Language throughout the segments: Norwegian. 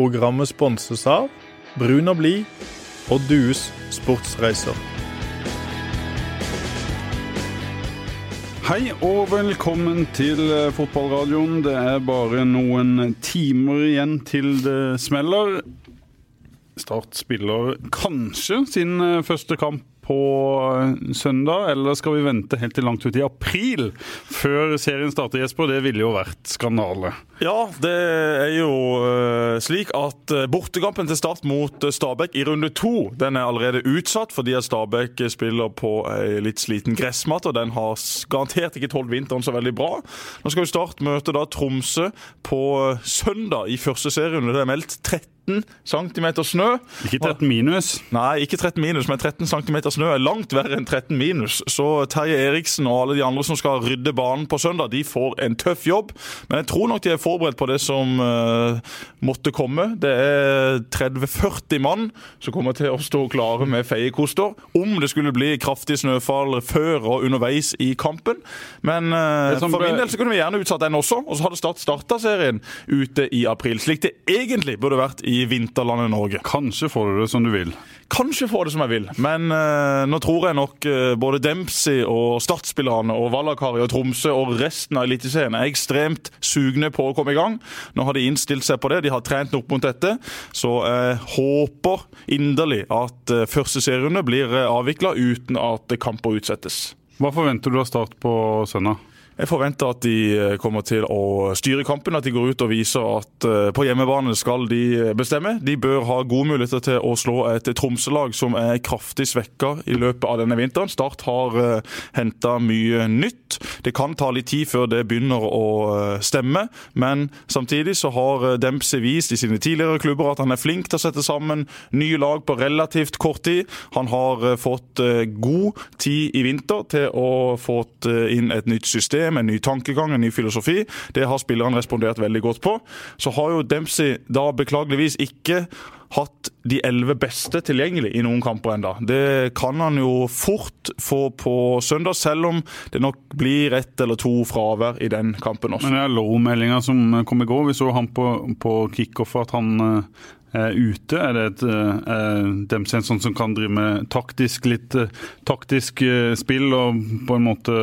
Programmet sponses av Brun og blid og Dues sportsreiser. Hei og velkommen til eh, fotballradioen. Det er bare noen timer igjen til det smeller. Start spiller kanskje sin eh, første kamp på eh, søndag, eller skal vi vente helt til langt ut i april før serien starter, Jesper? Det ville jo vært skandale. Ja, det er jo uh, slik at uh, bortekampen til Start mot uh, Stabæk i runde to den er allerede utsatt fordi at Stabæk spiller på ei litt sliten gressmatte, og den har garantert ikke tålt vinteren så veldig bra. Nå skal jo Start møte da Tromsø på søndag i første serierunde. Det er meldt 13 cm snø. Ikke 13 minus? Nei, ikke 13 minus, men 13 cm snø er langt verre enn 13 minus. Så Terje Eriksen og alle de andre som skal rydde banen på søndag, de får en tøff jobb. Men jeg tror nok de er forberedt på det som uh, måtte komme. Det er 30-40 mann som kommer til å stå klare med feiekoster om det skulle bli kraftig snøfall før og underveis i kampen. Men uh, for min del så kunne vi gjerne utsatt den også, og så hadde Start starta serien ute i april. Slik det egentlig burde vært i vinterlandet Norge. Kanskje får du det som du vil. Kanskje får det som jeg vil, men uh, nå tror jeg nok uh, både Dempsey og Start-spillerne og Valakari og Tromsø og resten av Eliteserien er ekstremt sugne på å komme i gang. Nå har de innstilt seg på det, de har trent opp mot dette. Så jeg håper inderlig at uh, første serierunde blir avvikla uten at kamper utsettes. Hva forventer du av Start på søndag? Jeg forventer at de eh, kommer til å styre kampen, at de går ut og viser at eh, på hjemmebane skal de eh, bestemme. De bør ha gode muligheter til å slå et Tromsø-lag som er kraftig svekka i løpet av denne vinteren. Start har henta mye nytt. Det kan ta litt tid før det begynner å stemme, men samtidig så har Dempsey vist i sine tidligere klubber at han er flink til å sette sammen nye lag på relativt kort tid. Han har fått god tid i vinter til å få inn et nytt system en ny tankegang, en ny filosofi. Det har spillerne respondert veldig godt på. Så har jo Dempsey da beklageligvis ikke hatt de elleve beste tilgjengelig i noen kamper enda. Det kan han jo fort få på søndag, selv om det nok blir ett eller to fravær i den kampen også. Men det er low-meldinga som kom i går. Vi så han på, på kickoff at han er ute? Er det et er Dempsey en sånn som kan drive med taktisk, litt taktisk spill og på en måte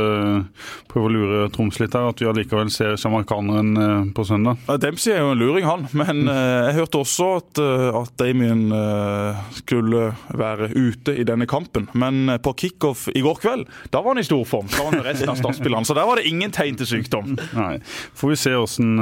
prøve å lure Troms litt her? At vi allikevel ser sjamaikaneren på søndag? Dempsey er jo en luring, han. Men jeg hørte også at, at Damien skulle være ute i denne kampen. Men på kickoff i går kveld, da var han i stor form. Da var han resten av startspillerne. Så der var det ingen tegn til sykdom. Nei. Får vi se åssen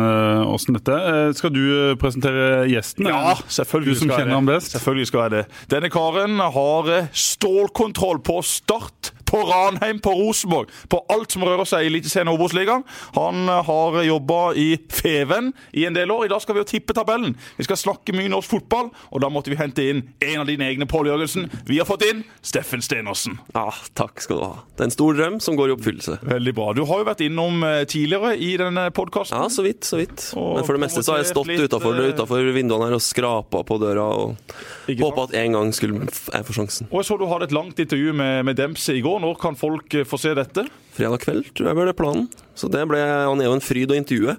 dette. Skal du presentere gjesten? Ja, Selvfølgelig du som kjenner ham best? Selvfølgelig skal jeg det. Denne karen har stålkontroll på start på Ranheim, på Rosenborg, på alt som rører seg i Eliteserien og Obos-ligaen. Han har jobba i Feven i en del år. I dag skal vi jo tippe tabellen. Vi skal snakke mye norsk fotball, og da måtte vi hente inn en av dine egne, Pål Jørgensen. Vi har fått inn Steffen Stenersen. Ja, takk skal du ha. Det er en stor drøm som går i oppfyllelse. Veldig bra. Du har jo vært innom tidligere i denne podkasten. Ja, så vidt, så vidt. Og Men for det meste så har jeg stått utafor vinduene her og skrapa på døra og håpa at en gang skulle jeg få sjansen. Og jeg så du hadde et langt intervju med, med Dempsey i går. Når kan folk få se dette? Fredag kveld, tror jeg ble det planen. Så det ble, Han er jo en fryd å intervjue.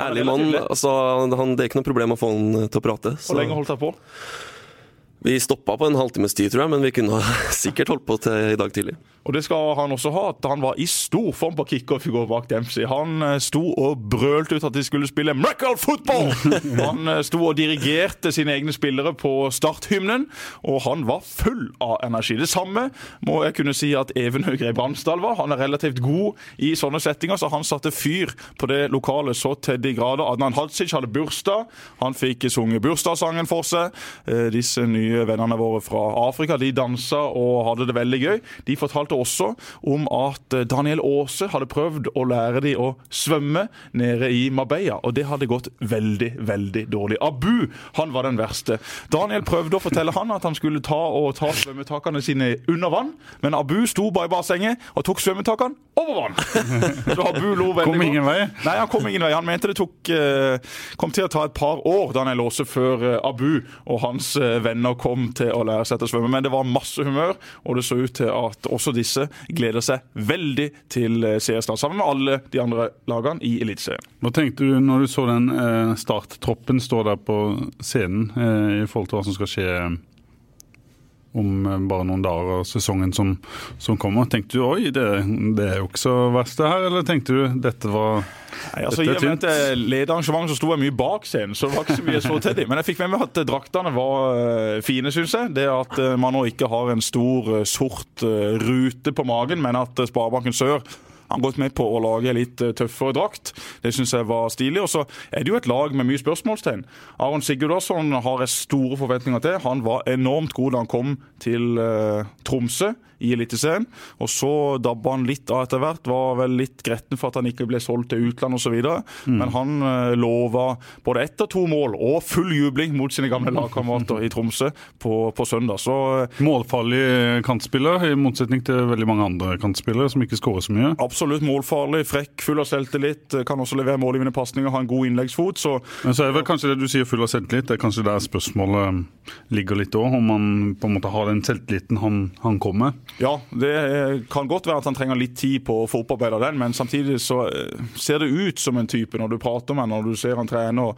Ærlig mann. altså, han, Det er ikke noe problem å få han til å prate. Hvor lenge holdt han på? Vi stoppa på en halvtimes tid, tror jeg, men vi kunne sikkert holdt på til i dag tidlig. Og det skal han også ha, at han var i stor form på kickoff i går bak Dempsey. Han sto og brølte ut at de skulle spille Miracle football! Han sto og dirigerte sine egne spillere på starthymnen, og han var full av energi. Det samme må jeg kunne si at Even Høgre Bransdal var. Han er relativt god i sånne settinger, så han satte fyr på det lokale så til de grader. Adnan Hadzic hadde bursdag. Han fikk sunget bursdagssangen for seg. Disse nye vennene våre fra Afrika de dansa og hadde det veldig gøy. De fortalte også om at Daniel Aase hadde prøvd å lære de å svømme nede i Marbella, og det hadde gått veldig, veldig dårlig. Abu han var den verste. Daniel prøvde å fortelle han at han skulle ta og ta svømmetakene sine under vann, men Abu sto bare i bassenget og tok svømmetakene over vann. Så Abu lo veldig Kom ingen vei? Nei, han kom ingen vei. Han mente det tok, kom til å ta et par år, Daniel Aase, før Abu og hans venner kom til å lære seg til å svømme. Men det var masse humør, og det så ut til at også disse gleder seg veldig til seriestart, sammen med alle de andre lagene i Eliteserien. Hva tenkte du når du så den eh, starttroppen stå der på scenen, eh, i forhold til hva som skal skje om eh, bare noen dager av sesongen som, som, kommer. Tenkte du oi, det, det, er jo ikke så verst det her, eller tenkte du dette var Nei, altså, dette er tynt? Jeg leder arrangementet så sto jeg mye bak scenen, så det var ikke så mye så til dem. Men jeg fikk med meg at draktene var eh, fine, syns jeg. Det at eh, man nå ikke har en stor sort rute på magen, men at Sparebanken Sør han har gått med på å lage litt tøffere drakt. Det syns jeg var stilig. Og så er det jo et lag med mye spørsmålstegn. Aron Sigurdarsson har jeg store forventninger til. Han var enormt god da han kom til uh, Tromsø i Eliteserien. Og så dabba han litt av etter hvert. Var vel litt gretten for at han ikke ble solgt til utlandet osv. Mm. Men han uh, lova både ett og to mål og full jubling mot sine gamle lagkamerater i Tromsø på, på søndag. Så, uh, Målfarlig kantspiller, i motsetning til veldig mange andre kantspillere som ikke skårer så mye? Absolutt målfarlig, frekk, full av selvtillit. Kan også levere målgivende pasninger, ha en god innleggsfot. Så, Men så er vel kanskje det du sier full av selvtillit, det er kanskje der spørsmålet ligger litt òg, om han på en måte har den selvtilliten han, han kommer med? Ja, det kan godt være at han trenger litt tid på å få opparbeida den, men samtidig så eh, ser det ut som en type når du prater med når du ser han trener.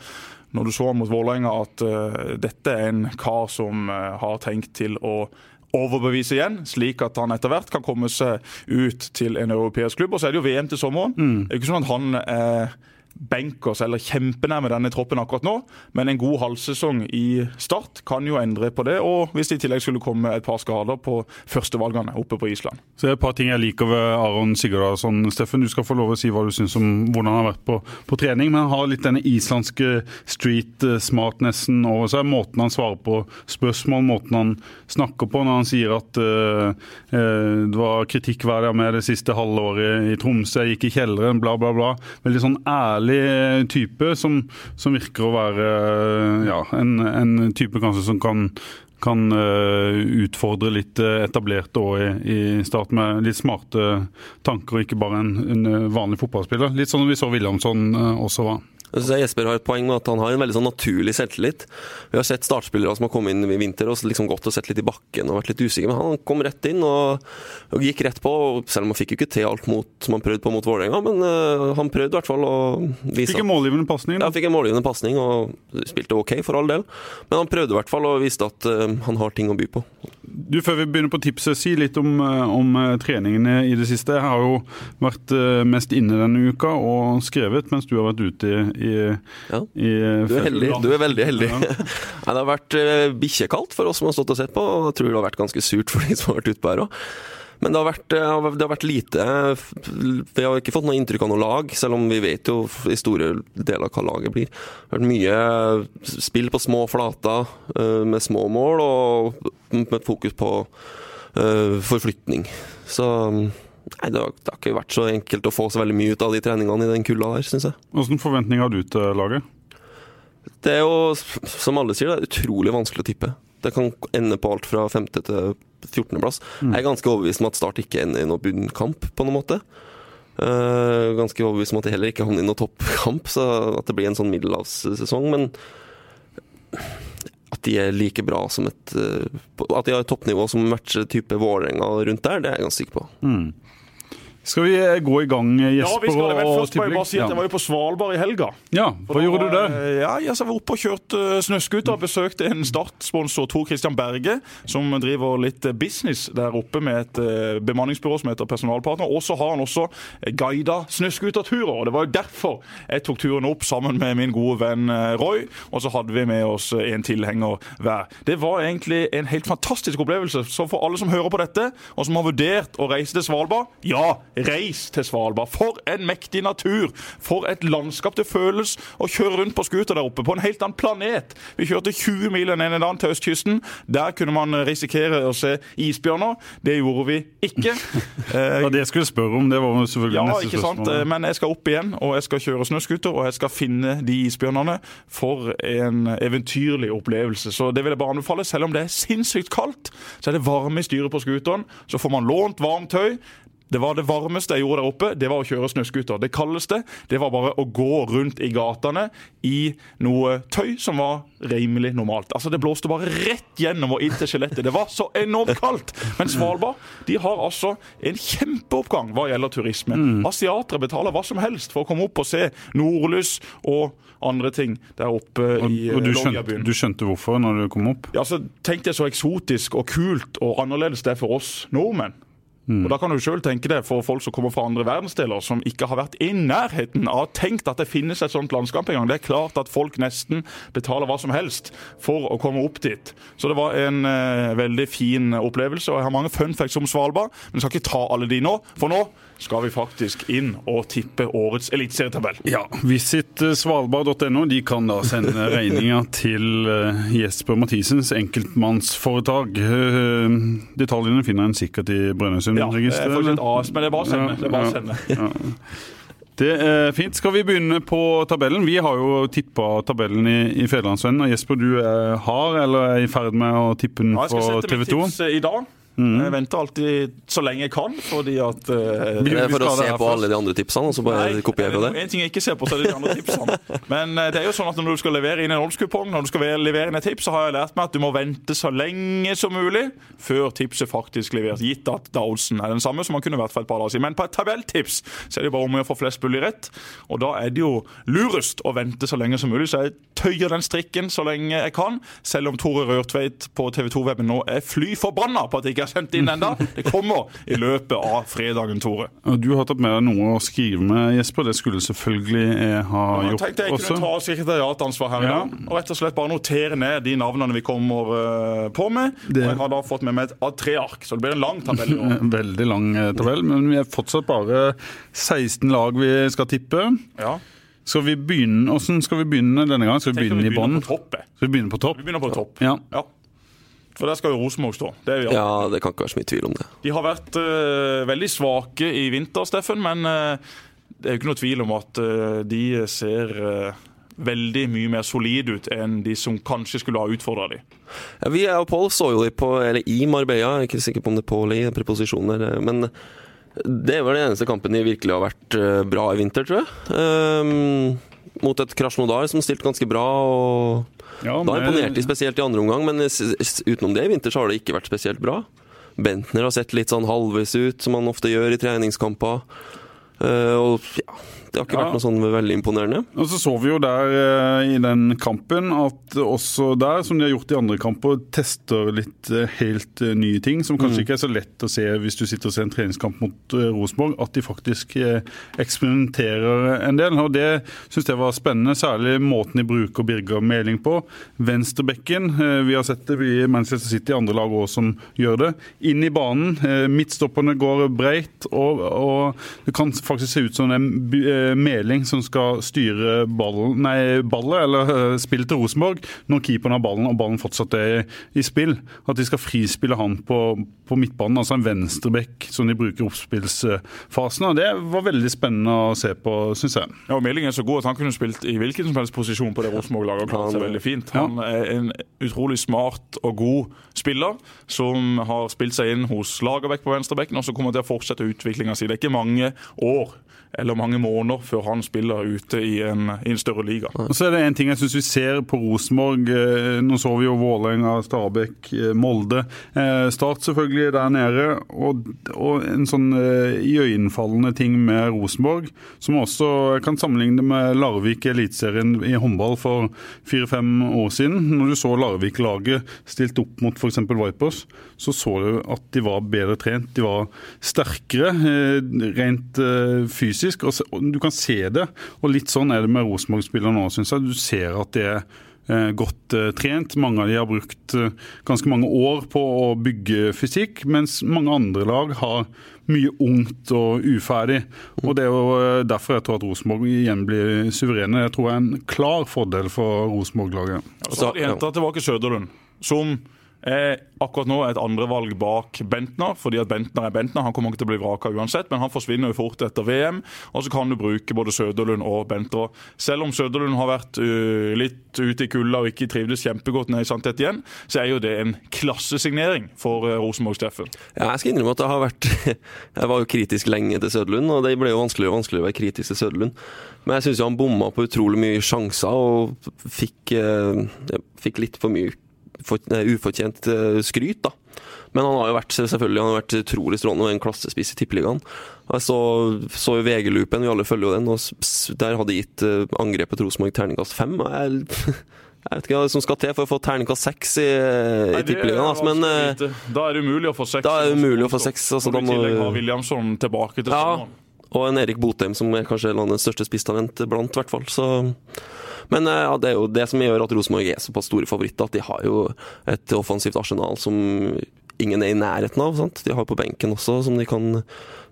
Når du så mot Vålerenga at uh, dette er en kar som uh, har tenkt til å overbevise igjen, slik at han etter hvert kan komme seg ut til en europeisk klubb. Og så er det jo VM til sommeren. Mm. Det er ikke sånn at han er bankers eller kjempenærme denne troppen akkurat nå, men en god halvsesong i Start kan jo endre på det. Og hvis det i tillegg skulle komme et par skader på førstevalgene oppe på Island. Så det er et par ting jeg liker ved Aron Sigurdarsson. Steffen, du skal få lov å si hva du syns om hvordan han har vært på, på, trening, men han har litt denne islandske street smartnessen over seg. Måten han svarer på spørsmål, måten han snakker på når han sier at uh, uh, det var kritikkverdig av meg det siste halvåret i Tromsø, jeg gikk i kjelleren, bla, bla, bla. Veldig sånn ærlig ærlig type som, som virker å være ja, en, en, type kanskje som kan, kan uh, utfordre litt etablerte òg i, i start med litt smarte tanker, og ikke bare en, en vanlig fotballspiller. Litt sånn vi så Williamson også var. Jeg synes Jesper har et poeng med at han har en veldig sånn naturlig selvtillit. Vi har sett startspillere som har kommet inn i vinter og liksom gått og sett litt i bakken og vært litt usikre, men han kom rett inn og, og gikk rett på. Selv om han fikk jo ikke til alt mot, som han prøvde på mot Vålerenga, men uh, han prøvde i hvert fall å vise Fikk en målgivende pasning? Ja, fikk en målgivende pasning og spilte ok for all del. Men han prøvde i hvert fall og viste at uh, han har ting å by på. Du, Før vi begynner på tipset, si litt om, eh, om treningene i det siste. Jeg har jo vært mest inne denne uka og skrevet mens du har vært ute i i, ja. i Du er heldig. Du er veldig heldig. Ja. det har vært uh, bikkjekaldt for oss som har stått og sett på, og jeg tror det har vært ganske surt for de som har vært utpå her òg. Men det har, vært, eh, det har, vært, lite Vi har ikke fått noe inntrykk av noe lag, selv om vi vet jo i store deler hva laget blir. Det har vært mye spill på små flater eh, med små mål, og med fokus på forflytning. Så Nei, det har, det har, ikke vært så enkelt å få så veldig mye ut av de treningene i den kulda der, syns jeg. Hvilke forventninger har du til laget? Det er jo, som alle sier, det er utrolig vanskelig å tippe. Det kan ende på alt fra femte til 14.-plass. Mm. Jeg er ganske overbevist om at Start ikke ender i noen bunnkamp, på noen måte. Uh, ganske overbevist om at de heller ikke havner i noen toppkamp, så at det blir en sånn middelhavssesong. Men at de er like bra som et uh, At de har et toppnivå som matcher type Vålerenga rundt der, det er jeg ganske sikker på. Mm. Skal vi eh, gå i gang, Jesper? Ja, vi skal det. Men først må jeg bare si at jeg var jo på Svalbard i helga. Ja, Hva gjorde du der? Ja, Jeg var oppe og kjørte eh, snøscooter. Besøkte en Start-sponsor, Tor Christian Berge, som driver litt eh, business der oppe med et bemanningsbyrå som heter Personalpartner. Og så har han også guida snøscooterturer. Det var jo derfor jeg tok turen opp sammen med min gode venn Roy. Og så hadde vi med oss en tilhenger hver. Det var egentlig en helt fantastisk opplevelse. Så for alle som hører på dette, og som har vurdert å reise til Svalbard, ja! Reis til Svalbard. For en mektig natur! For et landskap det føles å kjøre rundt på scooter der oppe, på en helt annen planet. Vi kjørte 20 mil en ene dagen til østkysten. Der kunne man risikere å se isbjørner. Det gjorde vi ikke. ja, det jeg skulle spørre om, det var selvfølgelig ja, neste spørsmål. Sant? Men jeg skal opp igjen, og jeg skal kjøre snøscooter, og jeg skal finne de isbjørnene. For en eventyrlig opplevelse. Så det vil jeg bare anbefale. Selv om det er sinnssykt kaldt, så er det varme i styret på scooteren. Så får man lånt varmt tøy. Det var det varmeste jeg gjorde der oppe, det var å kjøre snøscooter. Det kaldeste det var bare å gå rundt i gatene i noe tøy som var rimelig normalt. Altså Det blåste bare rett gjennom og inn til skjelettet. Det var så enormt kaldt. Men Svalbard de har altså en kjempeoppgang hva gjelder turisme. Mm. Asiatere betaler hva som helst for å komme opp og se nordlys og andre ting der oppe og, i og du skjønte, du skjønte hvorfor når du kom opp? Ja, så Tenk deg så eksotisk og kult og annerledes det er for oss nordmenn. Mm. Og da kan du selv tenke det for folk som kommer fra andre verdensdeler, som ikke har vært i nærheten av tenkt at det finnes et sånt landskap engang. Det er klart at folk nesten betaler hva som helst for å komme opp dit. Så det var en eh, veldig fin opplevelse. Og jeg har mange fun facts om Svalbard, men jeg skal ikke ta alle de nå. For nå skal vi faktisk inn og tippe årets eliteserietabell. Ja, Visit svalbard.no. De kan da sende regninga til uh, Jesper Mathisens enkeltmannsforetak. Uh, detaljene finner en sikkert i Brønnøysundregisteret. Ja, det er AS, men det er bare å sende. Det er bare å sende. Ja. Det er fint. Skal vi begynne på tabellen? Vi har jo tippa tabellen i, i Federlandsvennen. Jesper, du er, har eller er i ferd med å tippe den på TV 2? Ja, jeg skal sette mitt tips i dag. Mm. Jeg venter alltid så lenge jeg kan, fordi at uh, Det er for å se på alle de andre tipsene, og så bare kopiere det? En ting jeg ikke ser på, så er det de andre tipsene. Men uh, det er jo sånn at når du skal levere inn en oddskupong, når du skal levere inn et tips, så har jeg lært meg at du må vente så lenge som mulig før tipset faktisk leveres. Gitt at da oddsen er den samme som man kunne vært for et par dager siden. Men på et tabelltips så er det bare om å få flest mulig rett, og da er det jo lurest å vente så lenge som mulig. Så jeg tøyer den strikken så lenge jeg kan, selv om Tore Rørtveit på TV 2-weben nå er fly forbanna på at jeg ikke har sendt inn ennå. Det kommer i løpet av fredagen, Tore. Du har tatt med deg noe å skrive med, Jesper. Det skulle selvfølgelig jeg ha ja, gjort tenkte jeg kunne ta sekretariatansvar her i ja. dag. Og rett og slett bare notere ned de navnene vi kommer uh, på med. Det... Og jeg har da fått med meg et A3-ark, så det blir en lang tabell. Veldig lang eh, tabell, men vi er fortsatt bare 16 lag vi skal tippe. Ja. Skal vi begynne, Hvordan skal vi begynne denne gangen? Skal vi begynne, i bånn? Skal vi begynne på topp? Vi begynner på topp. Ja. ja. For der skal jo Rosenborg stå. Det ja, det kan ikke være så mye tvil om det. De har vært uh, veldig svake i vinter, Steffen, men uh, det er jo ikke noe tvil om at uh, de ser veldig mye mer solide ut enn de som kanskje skulle ha utfordra dem. Ja, vi og Pål så jo de på, eller i Marbella, jeg er ikke sikker på om det er Pål i preposisjoner, men det var den eneste kampen de virkelig har vært bra i vinter, tror jeg. Um, mot et Krasjnodar som stilte ganske bra. og ja, da imponerte de spesielt i andre omgang, men utenom det i vinter så har det ikke vært spesielt bra. Bentner har sett litt sånn halvveis ut, som han ofte gjør i treningskamper. Uh, og ja, det har ikke ja. vært noe sånn veldig imponerende. Og Så så vi jo der eh, i den kampen at også der, som de har gjort i andre kamper, tester litt eh, helt eh, nye ting. Som kanskje mm. ikke er så lett å se hvis du sitter og ser en treningskamp mot Rosenborg. At de faktisk eksperimenterer en del. Og det syns jeg var spennende. Særlig måten de bruker Birger Meling på. Venstrebekken. Vi har sett det i Manchester City, andre lag også som gjør det. Inn i banen. midtstopperne går breit, og, og, det kan faktisk se ut som en Meling som skal styre ballen, nei, ballet, eller spill spillet til Rosenborg, når keeperen har ballen og ballen fortsatt er i spill. At de skal frispille han på, på midtbanen, altså en venstrebekk som de bruker i oppspillsfasen. og Det var veldig spennende å se på, syns jeg. Ja, og Meling er så god at han kunne spilt i hvilken som helst posisjon på det Rosenborg-laget og klart seg veldig fint. Han er en utrolig smart og god spiller som har spilt seg inn hos Lagerbäck på venstrebekken, og som kommer til å fortsette utviklinga si. Det er ikke mange år eller mange måneder før han spiller ute i en, i en større liga. Så er det en ting jeg syns vi ser på Rosenborg. Eh, nå så vi jo Vålerenga, Stabæk, eh, Molde. Eh, Start selvfølgelig der nede. Og, og en sånn iøynefallende ting med Rosenborg, som også kan sammenligne med Larvik i Eliteserien i håndball for fire-fem år siden. Når du så Larvik-laget stilt opp mot f.eks. Vipers, så så du at de var bedre trent. De var sterkere rent fysisk fysisk, og du kan se det. Og litt sånn er det med Rosenborg-spillerne nå, syns jeg. Du ser at det er eh, godt uh, trent. Mange av de har brukt uh, ganske mange år på å bygge fysikk, mens mange andre lag har mye ungt og uferdig. Og Det er jo derfor jeg tror at Rosenborg igjen blir suverene. Det tror det er en klar fordel for Rosenborg-laget. Ja, så har de henta tilbake Søderlund, som er akkurat nå er et andrevalg bak Bentner, fordi at Bentner er Bentner. Han kommer ikke til å bli vraka uansett, men han forsvinner jo fort etter VM. Og så kan du bruke både Søderlund og Bentner. Selv om Søderlund har vært uh, litt ute i kulda og ikke trivdes kjempegodt nede i Santet igjen, så er jo det en klassesignering for uh, Rosenborg-Steffen. Ja, jeg skal innrømme at jeg har vært Jeg var jo kritisk lenge til Søderlund, og det ble jo vanskeligere og vanskeligere å være kritisk til Søderlund. Men jeg syns han bomma på utrolig mye sjanser og fikk, uh, fikk litt for mye ufortjent eh, skryt, da. Men han har jo vært selvfølgelig han har vært utrolig strålende og en klassespiss i Tippeligaen. Jeg så, så VG-loopen, vi alle følger jo den, og der hadde gitt uh, angrepet Rosenborg terningkast fem. Jeg, jeg, vet ikke hva som skal til for å få terningkast seks i, i Tippeligaen. Altså, men uh, Da er det umulig å få seks. Da er det umulig å få seks. Altså, og I tillegg har Williamson tilbake til ja, Og en Erik Botheim, som er kanskje landets største spisstalent blant, i hvert fall. Så men eh, ja, det er jo det som gjør at Rosenborg er såpass store favoritter. At de har jo et offensivt arsenal som ingen er i nærheten av. Sant? De har på benken også, som de kan,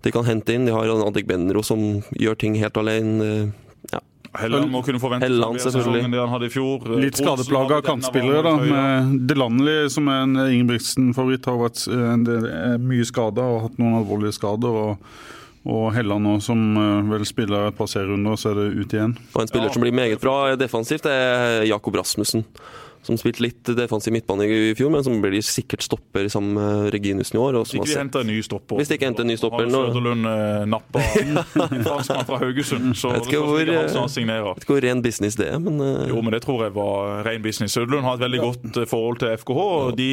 de kan hente inn. De har Adik Benro som gjør ting helt alene. Ja. Helland må kunne forvente Helland, selvfølgelig. det han hadde i fjor. Litt skadeplaga kantspillere, da. Med Delanley, som er en Ingebrigtsen-favoritt, har vært eh, en del, mye skada og hatt noen alvorlige skader. og og Helland nå, som eh, vel spiller et par serierunder, så er det ut igjen. Og En spiller ja. som blir meget bra defensivt, er Jakob Rasmussen. Som spilte litt defensiv midtbane i fjor, men som blir sikkert stopper sammen med Reginussen i år. Hvis ikke de henter en ny stopper. Hvis de ikke henter en ny stopper Har Søderlund eh, nappa franskmann fra Haugesund, så vet ikke hvor, signerer. Vet ikke hvor ren business det er, men. Jo, men det tror jeg var ren business. Søderlund har et veldig godt forhold til FKH. og de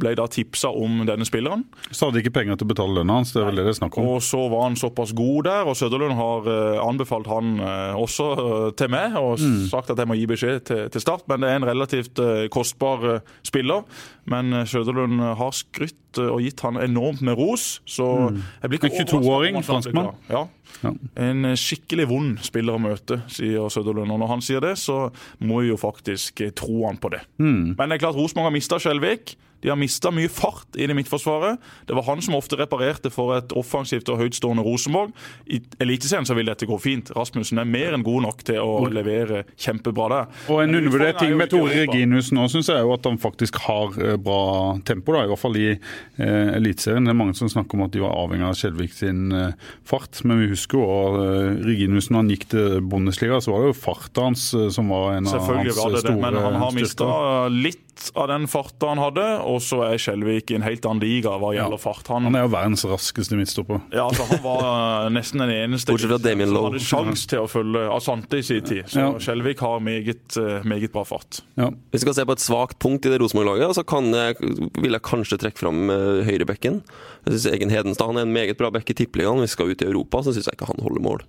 ble da tipsa om denne spilleren. Så hadde de ikke penger til å betale lønna hans, det er vel det det er snakk om. Og så var han såpass god der, og Søderlund har uh, anbefalt han uh, også uh, til meg, og mm. sagt at jeg må gi beskjed til, til Start. Men det er en relativt kostbar spiller. Men Søderlund har skrytt og gitt han enormt med ros, så mm. jeg blir ikke En 22-åring, franskmann? Ja. ja. En skikkelig vond spiller å møte, sier Søderlund. Og når han sier det, så må vi jo faktisk tro han på det. Mm. Men det er klart Rosenborg har mista Skjelvik. De har mista mye fart i det midtforsvaret. Det var han som ofte reparerte for et offensivt og høytstående Rosenborg. I Eliteserien så vil dette gå fint. Rasmussen er mer enn god nok til å levere kjempebra der. Og En undervurdert ting med Tore Reginussen nå, syns jeg jo at han faktisk har eh, bra tempo. da, I hvert fall i eh, Eliteserien. Det er mange som snakker om at de var avhengig av Skjelvik sin eh, fart. Men vi husker jo eh, Reginussen han gikk til Bundesliga, så var det jo farta hans eh, som var en av hans store styrker. Selvfølgelig var det, men han har mista litt av den farta han hadde, og så er Skjelvik i en helt annen liga hva gjelder ja. fart. Han, han, er jo verdens raskeste midtstopper. Ja, altså Han var eh, nesten den eneste som hadde sjanse til å følge Asante i sin tid. Så ja. Skjelvik har meget, eh, meget bra fart. Ja. Hvis vi skal se på et svakt punkt i det Rosenborg-laget, så jeg, vil jeg kanskje trekke fram eh, høyrebekken. Jeg synes Egen Hedenstad han er en meget bra bekk i Tippeligaen. Hvis vi skal ut i Europa, så syns jeg ikke han holder mål.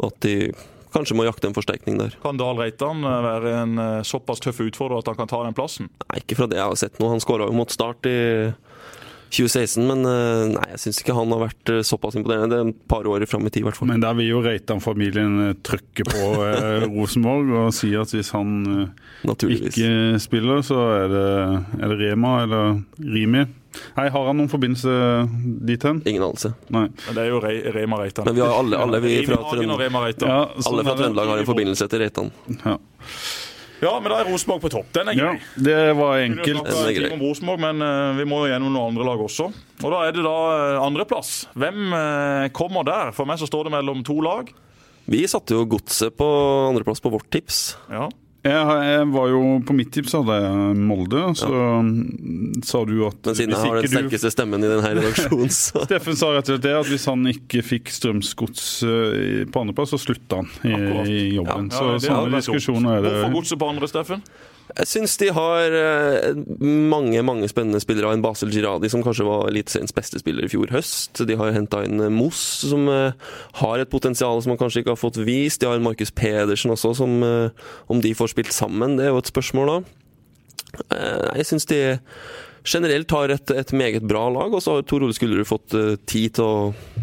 Og at de kanskje må jakte en forsterkning der. Kan Dahl Reitan eh, være en eh, såpass tøff utfordrer at han kan ta den plassen? Nei, ikke fra det jeg har sett nå. Han skåra jo mot Start i 2016, men eh, nei, jeg syns ikke han har vært såpass imponerende. Det er et par år fram i tid, i hvert fall. Men der vil jo Reitan-familien trykke på eh, Rosenborg og si at hvis han ikke spiller, så er det, er det Rema eller Rimi Hei, Har han noen forbindelse dit hen? Ingen anelse. Nei. Men det er jo Re Rema Reitan. Men vi har alle, alle, vi fra, Trøndelag, ja, sånn har en forbindelse til Reitan. Ja. Ja, men da er Rosenborg på topp. Den er grei. Ja, det var enkelt. Den er grei. Om Rosenborg, men uh, vi må jo gjennom noen andre lag også. Og Da er det da uh, andreplass. Hvem uh, kommer der? For meg så står det mellom to lag. Vi satte jo Godset på andreplass på vårt tips. Ja. Jeg, jeg, var jo På mitt tips hadde jeg Molde, så ja. sa du at Men siden jeg har den sterkeste du... stemmen i denne redaksjonen, så Steffen sa rett og slett det at hvis han ikke fikk Strømsgods eh, på andreplass, så slutta han i, i jobben. Ja. Ja, så sånne diskusjoner er det Hvorfor Godset på andre, Steffen? Jeg syns de har eh, mange mange spennende spillere. En Basel Giradi, som kanskje var Eliteseriens beste spiller i fjor høst. De har henta inn eh, Moss, som eh, har et potensial som man kanskje ikke har fått vist. De har en Markus Pedersen også, som om de får spilt sammen, det er jo et spørsmål, da. Jeg syns de generelt har et, et, meget bra lag, og så har Tor Ole Skullerud fått tid til å,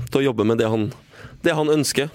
til å, jobbe med det han, det han ønsker.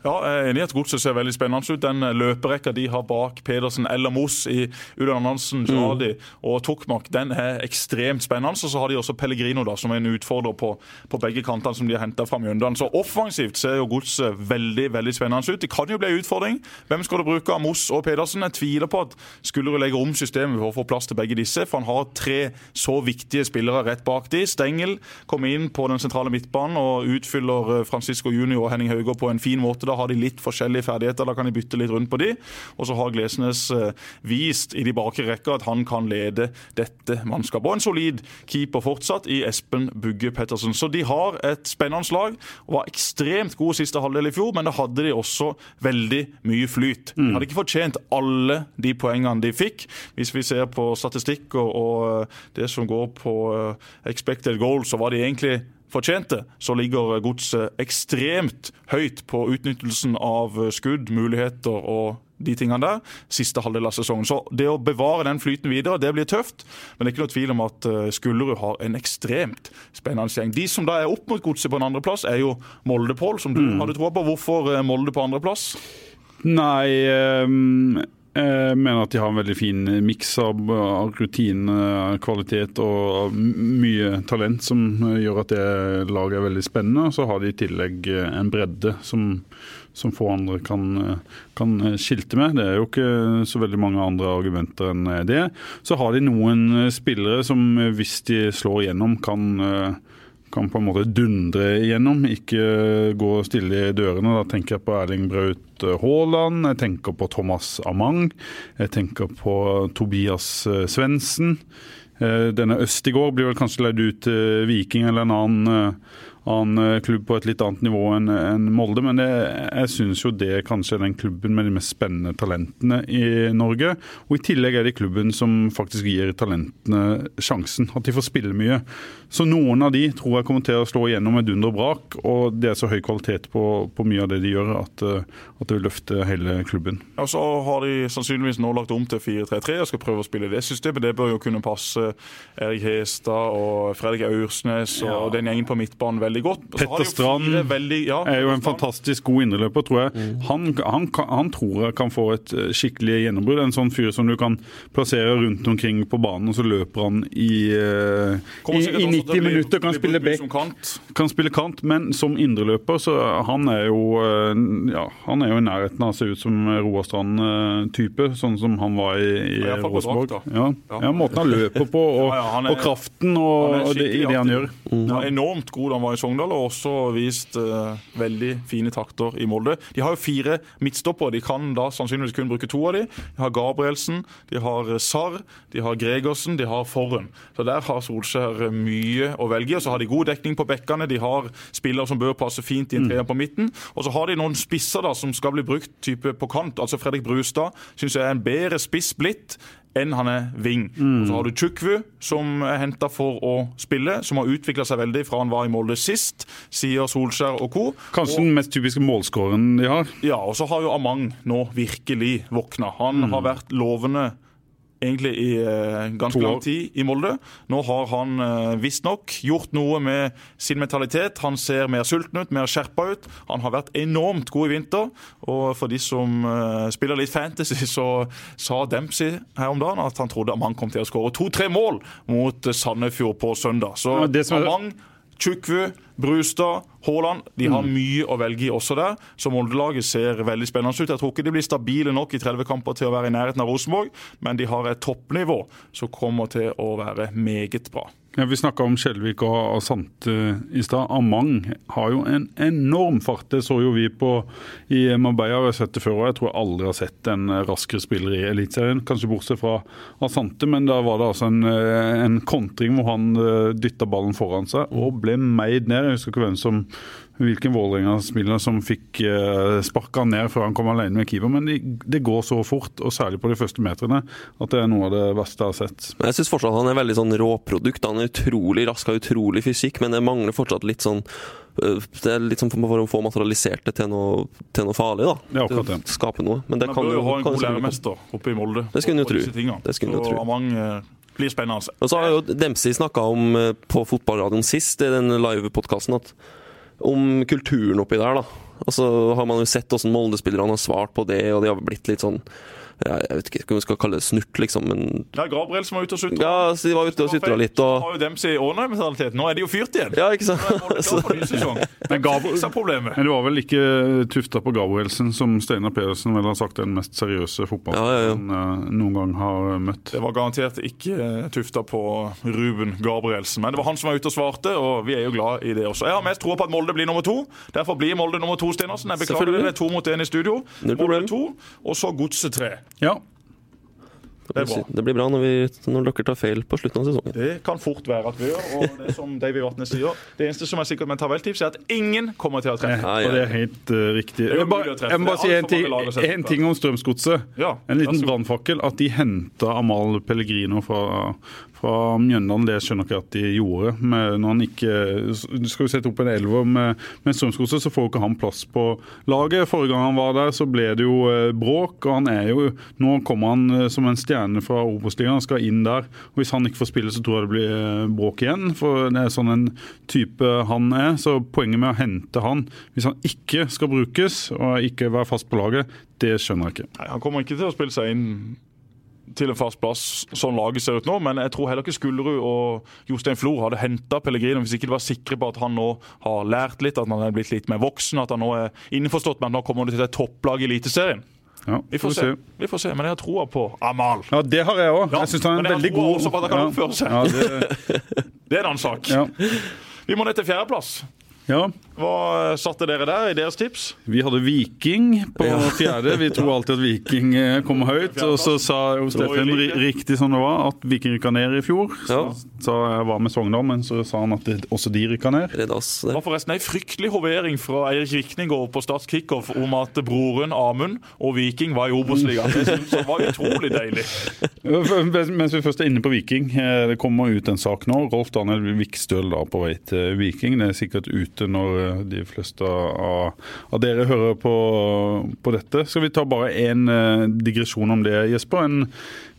Ja, jeg er enig i at Godset ser veldig spennende ut. Den løperekka de har bak Pedersen eller Moss i Ulan Hansen, Jadi mm. og Tokmak, den er ekstremt spennende. Og så har de også Pellegrino, da, som er en utfordrer på, på begge kantene, som de har henta fra Mjøndalen. Så offensivt ser jo Godset veldig veldig spennende ut. Det kan jo bli en utfordring. Hvem skal du bruke av Moss og Pedersen? Jeg tviler på at skulle du legge om systemet for å få plass til begge disse, for han har tre så viktige spillere rett bak de. Stengel kommer inn på den sentrale midtbanen og utfyller Francisco Junior og Henning Hauger på en fin måte da har de litt forskjellige ferdigheter. Da kan de bytte litt rundt på de. Og så har Glesnes eh, vist i de bakre rekker at han kan lede dette mannskapet. Og en solid keeper fortsatt i Espen Bugge Pettersen. Så de har et spennende lag. og Var ekstremt gode siste halvdel i fjor, men da hadde de også veldig mye flyt. De hadde ikke fortjent alle de poengene de fikk. Hvis vi ser på statistikk og, og det som går på eh, expected goal, så var de egentlig fortjente, så ligger Godset ekstremt høyt på utnyttelsen av skudd, muligheter og de tingene der, siste halvdel av sesongen. Så det å bevare den flyten videre, det blir tøft. Men det er ikke noe tvil om at eh, Skullerud har en ekstremt spennende gjeng. De som da er opp mot Godset på en andreplass, er jo Molde, Pål, som du mm. hadde troa på. Hvorfor eh, Molde på andreplass? Nei um mener at de har en veldig fin miks av rutinekvalitet og mye talent som gjør at det laget er veldig spennende. Så har de i tillegg en bredde som, som få andre kan, kan, skilte med. Det er jo ikke så veldig mange andre argumenter enn det. Så har de noen spillere som hvis de slår igjennom, kan kan på en måte dundre igjennom, ikke gå stille i dørene. Da tenker jeg på Erling Braut Haaland, jeg tenker på Thomas Amang, jeg tenker på Tobias eh, Svendsen. Eh, denne Østigård blir vel kanskje leid ut til Viking eller en annen eh, annen eh, klubb på et litt annet nivå enn en Molde. Men det, jeg syns jo det kanskje er den klubben med de mest spennende talentene i Norge. Og i tillegg er det klubben som faktisk gir talentene sjansen. At de får spille mye. Så noen av de tror jeg kommer til å slå igjennom med dunder og brak. Og det er så høy kvalitet på, på mye av det de gjør at, eh, at, det vil løfte hele klubben. Ja, Så har de sannsynligvis nå lagt om til 4-3-3 og skal prøve å spille det systemet. Det bør jo kunne passe Erik Hestad og Fredrik Aursnes og ja. den gjengen på midtbanen veldig godt. Petter Strand veldig, ja, er jo en fantastisk god indreløper, tror jeg. Mm. Han, han, han, tror jeg kan få et eh, skikkelig gjennombrudd. En sånn fyr som du kan plassere rundt omkring på banen, og så løper han i, uh, i, i 90 minutter. Kan spille back, kan spille kant, men som indreløper, så han er jo uh, ja, han er jo i nærheten av å se ut som Roar Strand-type, sånn som han var i, i Rosenborg. Ja, ja, måten han løper på, og, er, og kraften og, og det, i det han gjør. Mm. Ja, enormt god han var i Sogndal, og også vist uh, veldig fine takter i Molde. De har jo fire midtstoppere. De kan da sannsynligvis kun bruke to av de. De har Gabrielsen, de har eh, Sarr, de har Gregersen, de har Forren. Så Der har Solskjær mye å velge i. Og så har de god dekning på bekkene. De har spillere som bør passe fint i en mm. treer på midten. Og så har de noen spisser da som skal bli brukt type på kant. Altså Fredrik Brustad syns jeg er en bedre spiss blitt enn han er wing. Mm. Så har du Chukwu, som er henta for å spille, som har utvikla seg veldig fra han var i Molde sist, sier Solskjær og co. Kanskje og, den mest typiske målskåren de har? Ja, og så har jo Amang nå virkelig våkna. Han mm. har vært lovende egentlig i eh, ganske lang tid i Molde. Nå har han eh, visstnok gjort noe med sin mentalitet. Han ser mer sulten ut, mer skjerpa ut. Han har vært enormt god i vinter. Og for de som eh, spiller litt fantasy, så sa Dempsey her om dagen at han trodde Amang kom til å skåre to-tre mål mot Sandefjord på søndag. Så ja, Amang, Chukwu Brustad, Haaland. De har mm. mye å velge i også der. Så Molde-laget ser veldig spennende ut. Jeg tror ikke de blir stabile nok i 30 kamper til å være i nærheten av Rosenborg, men de har et toppnivå som kommer til å være meget bra. Ja, Vi snakka om Skjelvik og Sante i stad. Amang har jo en enorm fart. Det så jo vi på i Marbella. jeg har sett det før og Jeg tror jeg aldri har sett en raskere spiller i Eliteserien. Kanskje bortsett fra Asante, men da var det altså en, en kontring hvor han eh, dytta ballen foran seg og ble meid ned. Jeg husker ikke hvem som hvilken Vålerenga-spiller som fikk uh, sparka ned før han kom alene med keeper. Men det, går så fort, og særlig på de første meterne, at det er noe av det verste jeg har sett. Men Jeg syns fortsatt han er veldig sånn råprodukt. Han er utrolig rask, har utrolig fysikk, men det mangler fortsatt litt sånn øh, det er litt sånn for å få materialisert det til noe, til noe farlig. da. Ja, til å skape noe. Men det Man kan jo ha en god læremester oppe i Molde. Det skulle en jo tro. Det skulle en jo tro blir spennende. Og så har jo Dempsey snakka om på fotballradioen sist, i den live-podkasten, at om kulturen oppi der, da. Og så har man jo sett hvordan Molde-spillerne har svart på det, og de har blitt litt sånn jeg vet ikke hva vi skal kalle det snurt, liksom. Men ja, Gabriel som var ute og sutra. Ja, så de var ute og sutra litt. Og... Har jo Dempsey ordna mentalitet. Nå er de jo fyrt igjen. Ja, ikke sant? men, Gabriel, men det var vel ikke tufta på Gabrielsen som Steinar Pedersen vel har sagt er den mest seriøse fotballspilleren ja, ja, ja. Eh, noen gang har møtt. Det var garantert ikke eh, tufta på Ruben Gabrielsen, men det var han som var ute og svarte, og vi er jo glad i det også. Jeg har mest tro på at Molde blir nummer to. Derfor blir Molde nummer to, Stenersen. Jeg beklager det, det er to mot én i studio. Molde to, og så Godset tre. Ja. Det, det, blir bra når, vi, når, dere tar feil på slutten av sesongen. Det kan fort være at vi gjør. Og det som Davy Vatne sier, det eneste som er sikkert med tabelltips, er at ingen kommer til å treffe. Nei, og det er helt uh, riktig. Jeg, bare, jeg må bare si en ting, en ting om Strømsgodset. Ja, en liten brannfakkel. At de henta Amal Pellegrino fra, fra Mjøndalen. Det skjønner ikke at de gjorde. Men når han ikke Skal vi sette opp en elver med, med Strømsgodset, så får ikke han plass på laget. Forrige gang han var der, så ble det jo eh, bråk. og han er jo, Nå kommer han eh, som en stjerne fra Obos-ligaen, skal inn der. og Hvis han ikke får spille, så tror jeg det blir eh, bråk igjen. For det er sånn en type han er. Så poenget med å hente han, hvis han ikke skal brukes og ikke være fast på laget, det skjønner jeg ikke. Nei, Han kommer ikke til å spille seg inn til en fast plass, sånn laget ser ut nå. Men jeg tror heller ikke Skullerud og Jostein Flor hadde henta Pellegrino hvis ikke de var sikre på at han nå har lært litt, at han er blitt litt mer voksen, at han nå er innforstått med at nå kommer det til et topplag i Eliteserien. Ja, vi får, se. vi får se. Men jeg har troa på Amal. Ja, Det har jeg òg. Ja, jeg syns han er en veldig god også på at han kan oppføre seg. Ja, det... det er en annen sak. Vi må ned til fjerdeplass. Ja. Hva satte dere der i deres tips? Vi hadde Viking på ja. fjerde. Vi tror alltid at Viking eh, kommer høyt. Og så sa jo Steffen riktig som det var, at Viking rykka ned i fjor. Så så jeg var med Sogndal, men så sa han at det, også de rykka ned. Det var forresten ei fryktelig hovering fra Eirik Vikningård på Stats kickoff om at broren Amund og Viking var i Obos-ligaen. Det var utrolig deilig. Mens vi først er inne på Viking. Eh, det kommer ut en sak nå. Rolf Daniel Vikstøl da på vei til Viking. Det er sikkert ute når de fleste av, av dere hører på, på, dette. Skal vi ta bare én eh, digresjon om det, Jesper? En,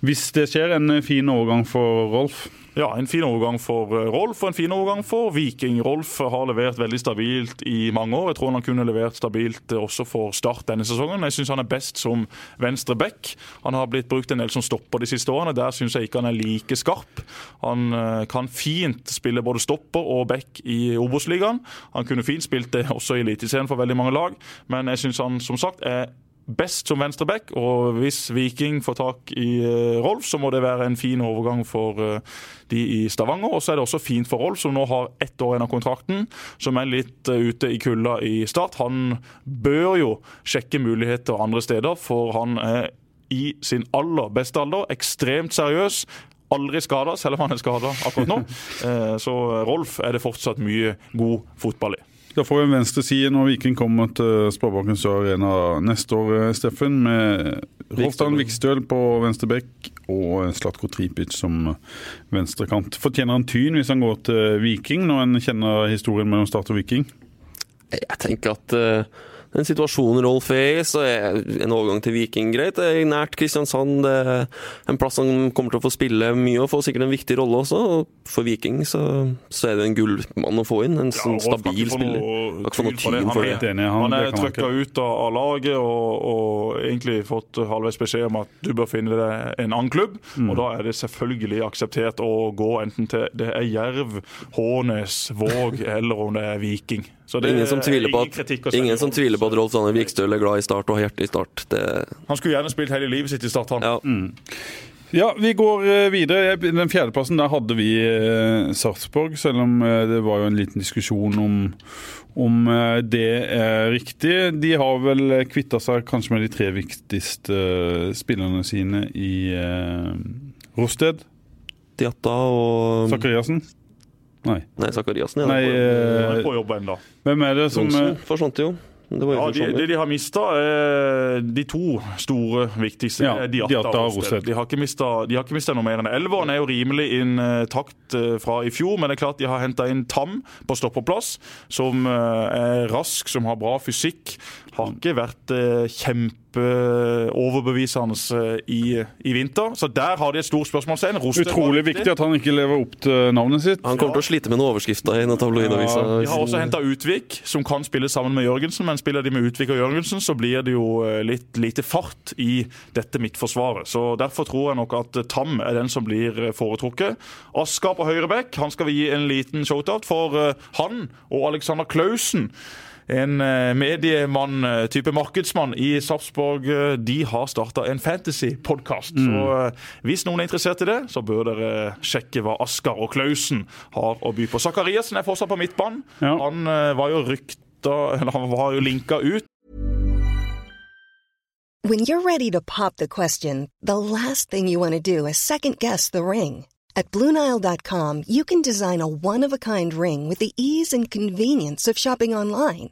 hvis det skjer, en fin overgang for Rolf? Ja, en fin overgang for eh, Rolf og en fin overgang for Viking. Rolf har levert veldig stabilt i mange år. Jeg tror han kunne levert stabilt eh, også for Start denne sesongen. Jeg syns han er best som venstre back. Han har blitt brukt en del som stopper de siste årene. Der syns jeg ikke han er like skarp. Han eh, kan fint spille både stopper og back i Obos-ligaen. Han kunne fint spilt det også i Eliteserien for veldig mange lag, men jeg syns han som sagt er best som venstreback, og hvis Viking får tak i uh, Rolf, så må det være en fin overgang for uh, de i Stavanger. Og så er det også fint for Rolf, som nå har ett år igjen av kontrakten, som er litt uh, ute i kulda i start. Han bør jo sjekke muligheter andre steder, for han er i sin aller beste alder ekstremt seriøs. Aldri skada, selv om han er skada akkurat nå. Så Rolf er det fortsatt mye god fotball i. Da får vi en venstreside når Viking kommer til Sparebanken Sør Arena neste år, eh, Steffen. Med Rolfdan Vikstøl på venstre bekk og Slatko Tripic som venstrekant. Fortjener han tyn hvis han går til Viking, når en kjenner historien mellom Start og Viking? Jeg tenker at uh den situasjonen Rolf er i, så er en overgang til Viking greit. Det er nært Kristiansand. Det er en plass han kommer til å få spille mye og får sikkert en viktig rolle også. For Viking så, så er det en gullmann å få inn. En sånn stabil spiller. Kan få noe tyn for det. Han er trykka ut av laget og, og, egentlig fått halvveis beskjed om at du bør finne deg en annen klubb. Mm. Og da er det selvfølgelig akseptert å gå enten til det er Jerv, Hånes, Våg eller om det er Viking. Det ingen som tviler på at, ingen som tviler på at Rolf Sanne Vikstøl er glad i Start og har hjertet i Start. Det... Han skulle gjerne spilt hele livet sitt i Start, han. Ja. Mm. Ja, vi går eh, videre. Den fjerdeplassen der hadde vi eh, Sarpsborg, selv om eh, det var jo en liten diskusjon om, om det er riktig. De har vel kvitta seg kanskje med de tre viktigste spillerne sine i eh, Rosted. Diatta og Sakariassen. Nei. Nei Zakariassen. Ja. Nei, eh, på jobb ennå. Hvem er det som Johnson forsvant jo. Ja, de, det de har mista, er de to store viktigste. Ja, Diata og Rosted. De har ikke mista noe mer enn det. Elveren er jo rimelig intakt eh, fra i fjor, men det er klart de har henta inn Tam på stoppeplass, som eh, er rask, som har bra fysikk. Har ikke vært kjempe kjempeoverbevisende i, i vinter. Så der har de et stort spørsmålstegn. Utrolig viktig at han ikke lever opp til navnet sitt. Han kommer til å slite med noen overskrifter i noen tabloidavisa. Ja, de har også henta Utvik, som kan spille sammen med Jørgensen. Men spiller de med Utvik og Jørgensen, så blir det jo litt lite fart i dette midtforsvaret. Så Derfor tror jeg nok at Tam er den som blir foretrukket. Asker på høyrebekk, han skal vi gi en liten shoutout for han og Alexander Klausen en eh, mediemann, eh, type markedsmann i Sarpsborg, eh, de har starta en fantasy-podkast. Mm. Så hvis noen er interessert i det, så bør dere sjekke hva Askar og Klausen har å by på. Zakariassen er fortsatt på midtbanen. Ja. Han var jo rykta, eller han var jo linka ut. When you're ready to pop the question, the last thing you want to do is second guess the ring. At BlueNile.com you can design a one-of-a-kind ring with the ease and convenience of shopping online.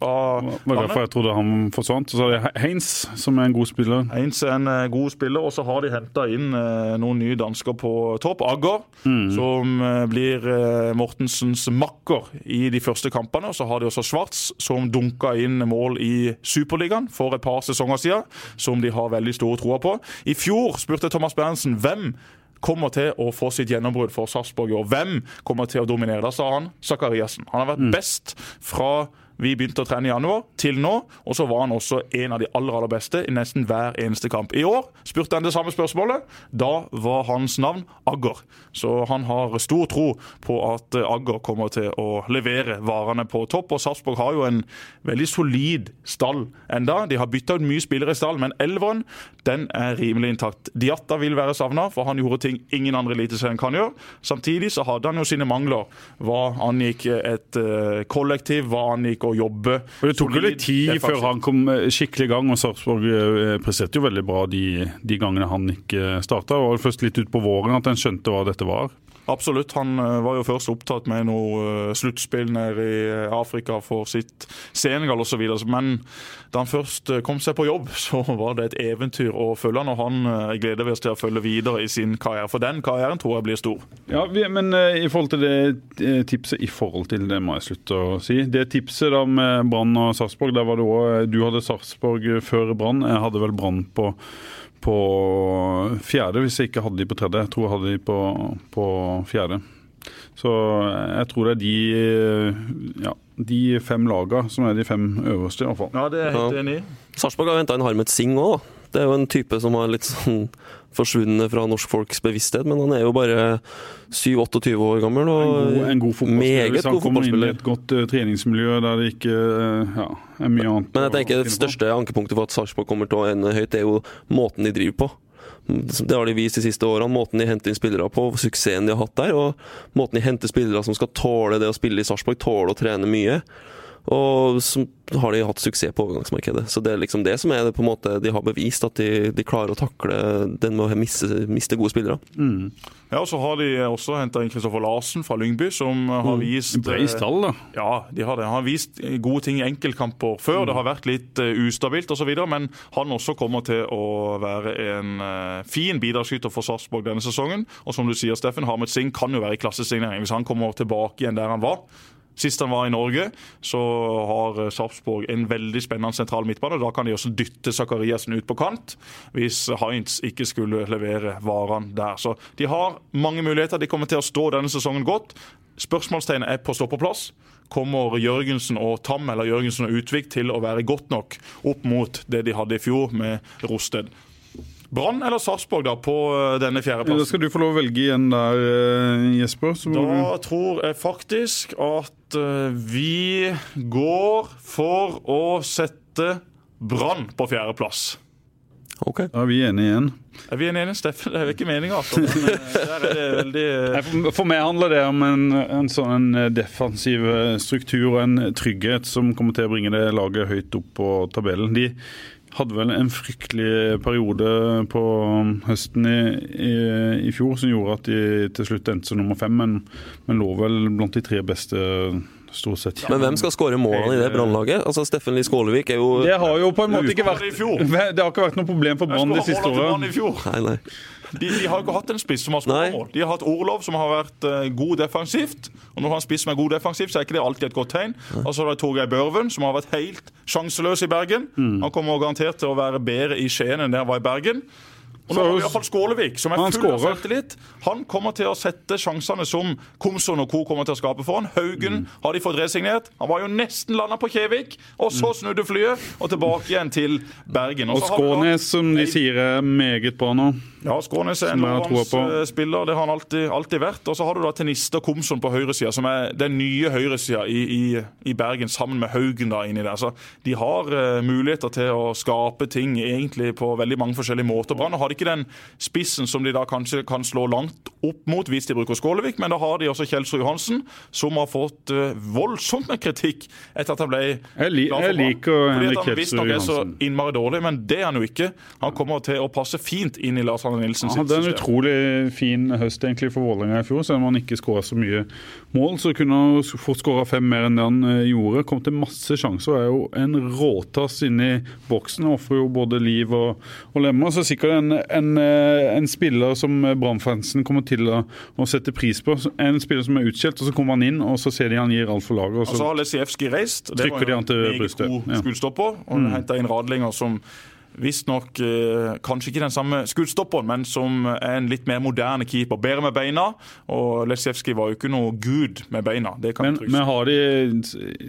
Av Det var derfor jeg trodde han forsvant. Så er det Heins, som er en god spiller. Heins er en uh, god spiller, og så har de henta inn uh, noen nye dansker på topp. Agger, mm. som uh, blir Mortensens makker i de første kampene. Og så har de også Schwartz, som dunka inn mål i Superligaen for et par sesonger siden, som de har veldig store troa på. I fjor spurte Thomas Berntsen hvem kommer til å få sitt gjennombrudd for Sarpsborg i år. Hvem kommer til å dominere? Da sa han Zakariassen. Han har vært mm. best fra vi begynte å trene i januar, til nå. Og så var han også en av de aller aller beste i nesten hver eneste kamp. I år spurte han det samme spørsmålet. Da var hans navn Agger. Så han har stor tro på at Agger kommer til å levere varene på topp. Og Sarpsborg har jo en veldig solid stall enda. De har bytta ut mye spillere i stall, men elveren den er rimelig intakt. Diatta vil være savna, for han gjorde ting ingen andre eliteserien kan gjøre. Samtidig så hadde han jo sine mangler hva angikk et uh, kollektiv, hva angikk å jobbe. Og Det tok jo litt tid før han kom eh, skikkelig i gang, og Sarpsborg eh, presterte jo veldig bra de, de gangene han ikke starta. Det var først litt utpå våren at en skjønte hva dette var. Absolutt. Han eh, var jo først opptatt med noe sluttspill nede i Afrika for sitt Senegal osv. Men da han først kom seg på jobb, så var det et eventyr å følge han. Og han gleder vi oss til å følge videre i sin karriere. For den karrieren tror jeg blir stor. Ja, Men i forhold til det tipset i forhold til det må jeg slutte å si. Det tipset da med Brann og Sarpsborg. Der var det òg Du hadde Sarpsborg før Brann. Jeg hadde vel Brann på, på, fjerde, hvis jeg ikke hadde de på tredje. Jeg tror jeg hadde de på, på fjerde. Så jeg tror det er de, ja, de fem lagene som er de fem øverste, i hvert fall. Ja, det er helt enig i. Sarpsborg har henta en Harmet Singh òg, da. Det er jo en type som har litt sånn forsvunnet fra norsk folks bevissthet, men han er jo bare 7-28 år gammel og en god, en god fotballspiller. Hvis han kommer inn i et godt uh, treningsmiljø der det ikke uh, ja, er mye annet Men jeg tenker det største ankepunktet for at Sarpsborg kommer til å ende høyt, er jo måten de driver på. Det har de vist de siste årene. Måten de henter inn spillere på, suksessen de har hatt der. Og måten de henter spillere som skal tåle det å spille i Sarpsborg, tåle å trene mye. Og så har de hatt suksess på overgangsmarkedet. Så det er liksom det som er det på en måte De har bevist at de, de klarer å takle den med å miste, miste gode spillere. Mm. Ja, og så har de også henta inn Kristoffer Larsen fra Lyngby, som har mm. vist mm. stall, da. Ja, de har det. Han har vist gode ting i enkeltkamper før. Mm. Det har vært litt uh, ustabilt osv., men han også kommer til å være en uh, fin bidragsskyter for Sarpsborg denne sesongen. Og som du sier, Steffen, Harmet Singh kan jo være i klassesignering hvis han kommer tilbake igjen der han var. Sist han var i Norge, så har eh, Sarpsborg en veldig spennende sentral midtbane. Da kan de også dytte Zakariassen ut på kant, hvis Heinz ikke skulle levere varene der. Så de har mange muligheter. De kommer til å stå denne sesongen godt. Spørsmålstegnet er på stoppeplass. Kommer Jørgensen og Tam eller Jørgensen og Utvik til å være godt nok opp mot det de hadde i fjor med Rosted? Brann eller Sarpsborg da på eh, denne fjerdeplassen? Da skal du få lov å velge igjen der, eh, Jesper. da tror jeg faktisk at eh, vi går for å sette Brann på fjerdeplass. Ok. Da er vi enige igjen. Er vi enige, igjen, Steffen? Det er jo ikke meninga, altså. Veldig For, meg handler det om en, en sånn defensiv eh, struktur og en trygghet som kommer til å bringe det laget høyt opp på tabellen. De hadde vel en fryktelig periode på høsten i, i, i fjor som gjorde at de til slutt endte som nummer fem, men, men lå vel blant de tre beste stort sett. Men hvem skal skåre målene i det brannlaget? Altså, Steffen Lie Skålevik er jo Det har jo på en måte ikke vært. Det har ikke vært noe problem for Brann de siste årene. Nei, nei. De, de har jo ikke hatt en spiss som har skåret mål. De har hatt Orlov, som har vært uh, god defensivt. Og når du har en spiss som er god defensivt, så er ikke det alltid et godt tegn. Og så har du Torgeir Børven, som har vært helt sjanseløs i Bergen. Mm. Han kommer garantert til å være bedre i Skien enn det han var i Bergen. Og nå har vi iallfall Skålevik, som er full av selvtillit. Han kommer til å sette sjansene som Komson og co. kommer til å skape for han. Haugen Mm. har de fått resignert. Han var jo nesten landa på Kjevik, og så snudde flyet og tilbake igjen til Bergen. Og så har da- Skånes, som de sier er meget bra nå. ja, Skånes er en Som jeg har troa på. lovende spiller. Det har han alltid, alltid vært. Og så har du da Tenista Komson på høyresida, som er den nye høyresida i, i, i Bergen, sammen med Haugen da inni der. Så de har uh, muligheter til å skape ting egentlig på veldig mange forskjellige måter. Brann har ikke den spissen som de da kanskje kan slå langt opp mot hvis de bruker Skålevik, men da har de også Kjelsrud Johansen, som har fått eh, voldsomt med kritikk etter at han ble Jeg, li, jeg Fordi at han visstnok er så innmari dårlig, men det er han jo ikke. Han kommer til å passe fint inn i Lars Arne Nilsen sitt system. Han hadde en utrolig fin høst egentlig for Vålerenga i fjor. Selv om han ikke skåra så mye mål, så kunne han fort skåra fem mer enn det han eh, gjorde. Kom til masse sjanser. Er jo en råtass inni boksen. Ofrer jo både liv og, og lemmer. Så sikkert en, en, eh, en spiller som Brann-fansen kommer til å, å sette pris på. En spiller som er utskjelt, og så kommer han inn, og så ser de han gir alt for laget. og Og så altså, har Lesijevskij reist. og Det var de jo han til brystet. god skuddstopper. Og mm. henta inn Radlinger som visstnok eh, kanskje ikke den samme skuddstopperen, men som er en litt mer moderne keeper. Bedre med beina. Og Lesjevskij var jo ikke noe gud med beina. Det kan Men, jeg men har de,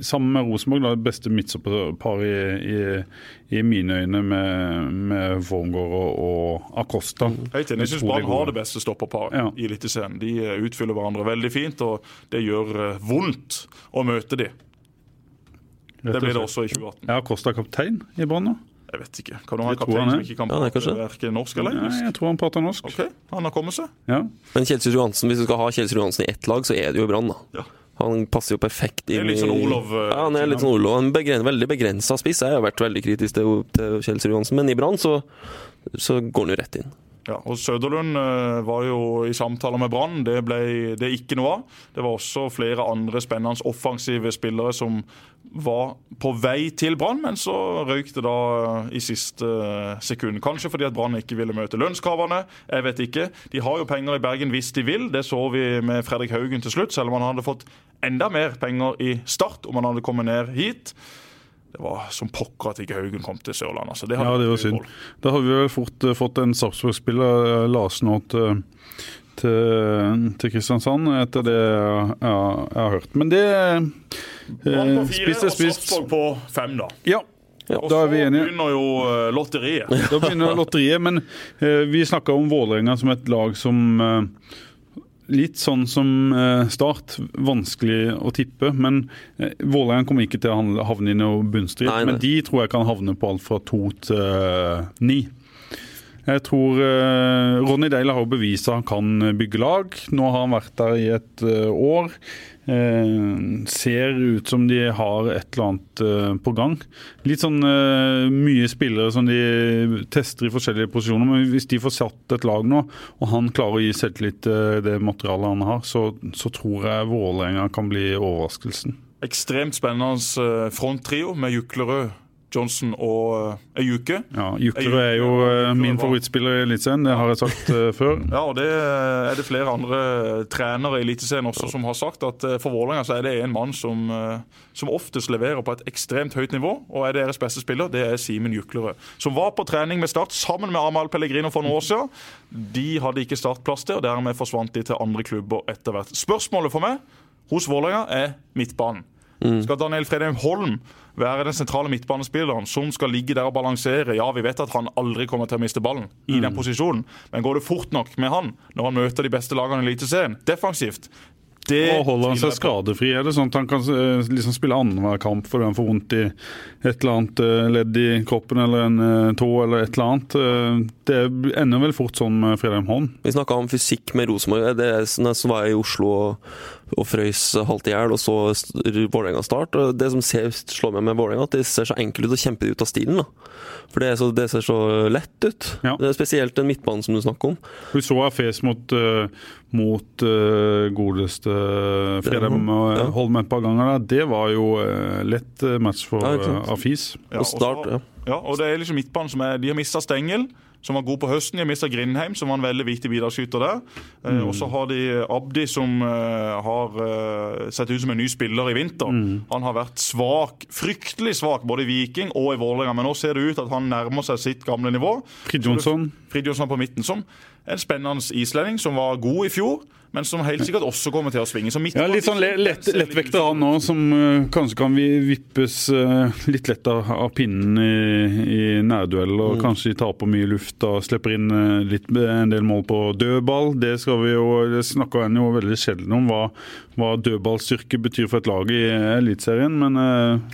sammen med Rosenborg, det beste midtstopperparet i, i, i mine øyne med, med Wormgård og, og Acosta. Helt enig. Jeg syns Brann har det beste stopperparet Ja. i Eliteserien. De eh, utfyller hverandre veldig fint, og det gjør eh, vondt å møte dem. Det blir det også i 2018. Er Acosta kaptein i Brann nå? Jeg vet ikke. Kan du ha en Det kaptein som ikke kan Ja, prate verken norsk eller Nei, jeg tror han prater norsk. OK, han har kommet seg. Ja. Men Kjelsrud Johansen, hvis du skal ha Kjelsrud Johansen i ett lag, så er det jo Brann, da. Ja. Han passer jo perfekt Det er litt sånn Olov, eh, Ja, han er litt sånn Olof. En begren, veldig begrensa spiss. Jeg har vært veldig kritisk til, til Kjelsrud Johansen, men i Brann så, så går han jo rett inn. Ja, og Søderlund eh, var jo i samtaler med Brann. Det ble det ikke noe av. Det var også flere andre spennende offensive spillere som var på vei til Brann, men så røyk det da i siste eh, sekund. Kanskje fordi at Brann ikke ville møte lønnskravene. Jeg vet ikke. De har jo penger i Bergen hvis de vil. Det så vi med Fredrik Haugen til slutt, selv om han hadde fått enda mer penger i start om han hadde kommet ned hit. Det var som pokker at ikke Haugen kom til Sørlandet. Altså, det ja, det var synd. Da har vi vel fort uh, fått en Sarpsborg-spiller, eh, Larsen, nå til, til, til Kristiansand, etter det jeg, ja, jeg har hørt. Men det eh, Spist er og spist. Sarpsborg på fem, da. Ja, Og er vi så begynner jo eh, lotteriet. Da begynner lotteriet, men eh, vi snakka om Vålerenga som et lag som eh, Litt sånn som eh, Start, vanskelig å tippe. Men eh, Vålerenga kommer ikke til å havne- i noe bunnstrid. Men de tror jeg kan havne på alt fra to til eh, ni. Jeg tror eh, Ronny Deila har bevist at han kan bygge lag. Nå har han vært der i et eh, år. Eh, ser ut som de har et eller annet eh, på gang. Litt sånn eh, mye spillere som de tester i forskjellige posisjoner. Men hvis de får satt et lag nå, og han klarer å gi selvtillit til det materialet han har, så, så tror jeg Vålerenga kan bli overraskelsen. Ekstremt spennende eh, fronttrio med Juklerød, Johnson og Ayuke. Ejuke. Ja, Juklerud er jo eh, min favorittspiller i Eliteserien, det har jeg sagt eh, før. Ja, og det er det flere andre trenere i Eliteserien også som har sagt at eh, for Vålerenga så er det en mann som, eh, som oftest leverer på et ekstremt høyt nivå, og er deres beste spiller, det er Simen Juklerød. Som var på trening med Start sammen med Amahl Pellegrino for noen år siden. De hadde ikke startplass til, og dermed forsvant de til andre klubber etter hvert. Spørsmålet for meg hos Vålerenga er midtbanen. Skal Daniel Fredheim Holm være den sentrale midtbanespilleren som skal ligge der og balansere? Ja, vi vet at han aldri kommer til å miste ballen i den posisjonen, men går det fort nok med han når han møter de beste lagene i Eliteserien defensivt? Det og holder han seg skadefri? Er det sånn at han kan eh, liksom spille annenhver kamp fordi han får vondt i et eller annet eh, ledd i kroppen eller en eh, tå eller et eller annet? Det ender vel fort sånn med Fredheim Hånd? Vi snakka om fysikk med Rosenborg. Det er sånn jeg i Oslo og, og frøys halvt i hjel, og så Vålerenga start. Og det som ser, slår meg med Vålerenga, at de ser så enkelt ut og kjemper det ut av stilen. da. For det, så, det, ser så lett ut. Ja. Det er spesielt den midtbanen som du snakker om. Vi så Afes mot, uh, mot uh, godeste Fredheim og ja. Holm et par ganger. Der. Det var jo uh, lett match for ja, Afis. Ja, og, start, ja. ja, og det er liksom midtbanen som er De har mista Stengel som var god på høsten. Har mista Grindheim, som var en veldig viktig bidragsskyter der. Eh, mm. Og så har de Abdi, som uh, har sett ut som en ny spiller i vinter. Mm. Han har vært svak, fryktelig svak, både i Viking og i Vålerenga. Men nå ser det ut at han nærmer seg sitt gamle nivå. Fridtjonsson. Fridtjonsson på midten, som en spennende islending som var god i fjor men som helt sikkert også kommer til å svinge. ja, litt sånn lett, lettvekter han nå, som uh, kanskje kan vippes uh, litt lett av, av pinnen i, i nærduell, og mm. kanskje på mye luft og slipper inn uh, litt, en del mål på dødball. Det skal vi jo, det snakker en jo veldig sjelden om, hva, hva dødballstyrke betyr for et lag i Eliteserien. Men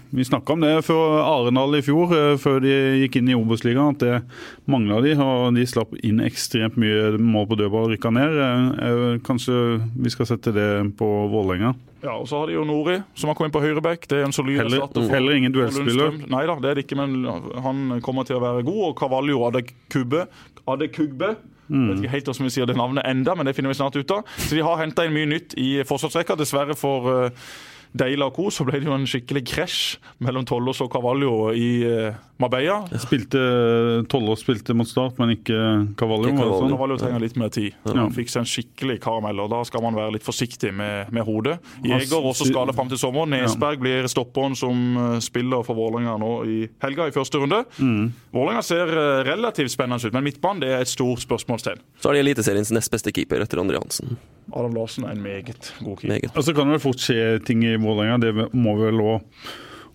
vi snakka om det før Arendal i fjor, før de gikk inn i Obos-ligaen, at det mangla de, og de slapp inn ekstremt mye mål på dødball rykka ned. kanskje vi skal sette det på Vålerenga. Ja, og så har de jo Nori, som har kommet på høyreback. Det er en solid heller, heller ingen duellspiller? Nei da, det er det ikke, men han kommer til å være god. Og Cavallo Adekubbe Adekugbe Mm. Vet ikke helt hvordan vi sier det navnet enda, men det finner vi snart ut av. Så de har henta inn mye nytt i forsvarsrekka. Dessverre for uh, Deila og co. så ble det jo en skikkelig krasj mellom Tollås og Cavallo i uh, Marbella. Spilte, Tollås spilte mot start, men ikke Cavallo. Ikke Cavallo. Cavallo trenger litt mer tid. Ja. Han fikk seg en skikkelig karamell, og da skal man være litt forsiktig med, med hodet. Jeger også skadet fram til sommeren. Nesberg ja. blir stopperen som eh, spiller for Vålerenga nå i helga i første runde. Mm. Vålerenga ser eh, relativt spennende ut, men midtbanen det er et stort spørsmålstegn. Så har de Eliteseriens nest beste keeper etter Andre Hansen. Adam Larsen er en meget god keeper. Meget. Og så kan det vel fort skje ting i Vålerenga, det må vel òg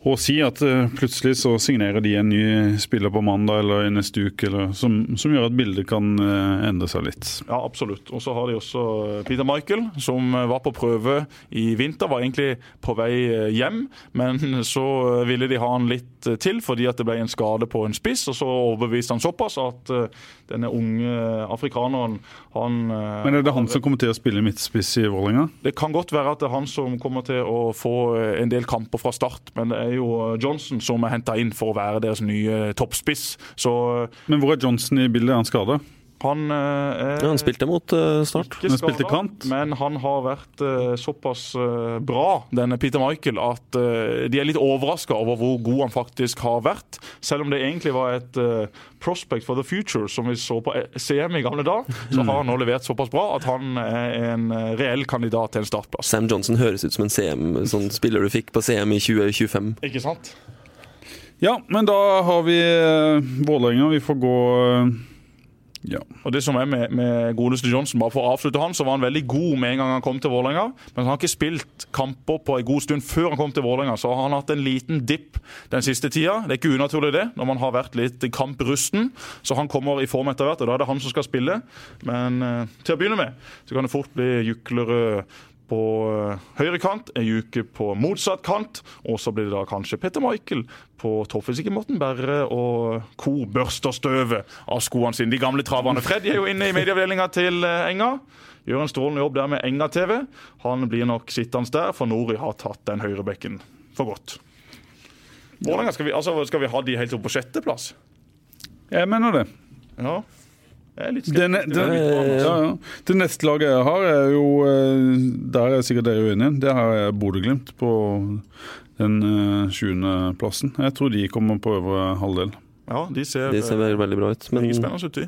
å si at uh, plutselig så signerer de en ny spiller på mandag eller i neste uke, eller, som, som, gjør at bildet kan uh, endre seg litt. Ja, absolutt. Og så har de også eh, Peter Michael, som var på prøve i vinter. Var egentlig på vei hjem, men så ville de ha han litt til fordi at det ble en skade på en spiss. Og så overbeviste han såpass at denne unge afrikaneren han Men er det han som kommer til å spille midtspiss i Vålerenga? Det kan godt være at det er han som kommer til å få en del kamper fra start, men det er jo Johnson som er henta inn for å være deres nye toppspiss. Så, Men hvor er Johnson i bildet? Er han skada? Han, eh, ja, han spilte mot uh, Start. Han spilte kant. Men han har vært uh, såpass uh, bra, denne Peter Michael, at de er litt overraska over hvor god han faktisk har vært. Selv om det egentlig var et prospect for the future, som vi så på CM i gamle dager, så har han nå levert såpass bra at han er en reell kandidat til en startplass. Sam Johnson høres ut som en CM, sånn spiller du fikk på CM i 2025. Ikke sant? Ja, men da har vi Vålerenga. Vi får gå ja. Og det som er med, med godeste Johnson, bare for å avslutte han, så var han veldig god med en gang han kom til Vålerenga. Men han har ikke spilt kamper på en god stund før han kom til Vålerenga. Så har han hatt en liten dipp den siste tida. Det er ikke unaturlig det, når man har vært litt kamprusten. Så han kommer i form etter hvert, og da er det han som skal spille. Men uh, til å begynne med så kan det fort bli Juklerød på eh, høyre kant, ei uke på motsatt kant. Og så blir det da kanskje Petter Michael på topp hvis ikke Morten Berre og co. børster støvet av skoene sine. De gamle traverne. Freddy er jo inne i medieavdelinga til eh, Enga. Gjør en strålende jobb der med Enga TV. Han blir nok sittende der, for Nori har tatt den høyrebekken for godt. Hvordan skal vi, altså, skal vi ha de helt opp på sjetteplass? Jeg mener det. Ja, det, det, det, ja, ja. det, neste laget jeg har, er jo eh, Der er sikkert dere uenige. Det har jeg Bodø-Glimt på den 20. plassen. Jeg tror de kommer på øvre halvdel. Ja, de ser, de ser veldig, veldig bra ut. Men... Spennende ut, de.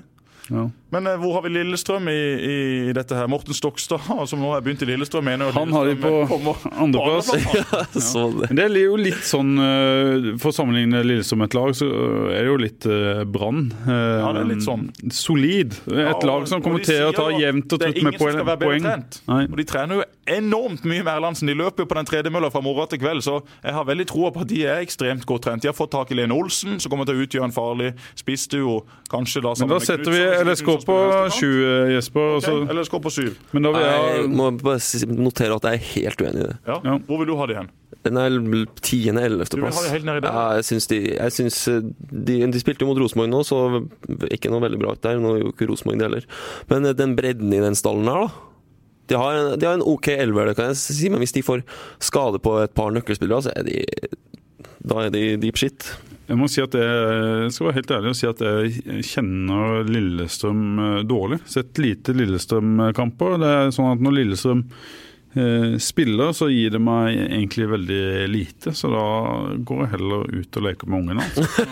Ja. Men eh, hvor har vi Lillestrøm i, i, dette her? Morten Stokstad, som nå har begynt i Lillestrøm, mener jo Han har de på andreplass. ja, det er jo litt sånn eh, For å sammenligne Lillestrøm med et lag, så er det jo litt uh, Brann. Uh, ja, det er litt sånn. Solid. Et ja, lag som kommer til å ta jevnt og trutt med poeng. Det er ingen som skal være bedre trent. Og de trener jo enormt mye med Erlandsen. De løper jo på den tredemølla fra morgen til kveld, så jeg har veldig troa på at de er ekstremt godt trent. De har fått tak i Lene Olsen, som kommer til å utgjøre en farlig spissduo. Kanskje da sammen Men da setter vi LSK på sju, Jesper. Okay, LSK på syv. Men da vil jeg, jeg må bare notere at jeg er helt uenig i det. Ja. Ja. Hvor vil du ha de hen? Den er tiende, ellevte plass. Ja, jeg syns, de, jeg syns eh, de, de, spilte jo mot Rosenborg nå, så ikke noe veldig bra ut der. Nå gjorde ikke Rosenborg det heller. Men eh, den bredden i den stallen her, da. De har, de har en OK elver, det kan jeg si, men hvis de får skade på et par nøkkelspillere, så er de Da er de deep shit. Jeg må si at jeg skal være helt ærlig og si at jeg kjenner Lillestrøm eh, dårlig. Sett lite Lillestrøm-kamper. Det er sånn at når Lillestrøm spiller, så gir det meg egentlig veldig lite. Så da går jeg heller ut og leker med ungene. Altså.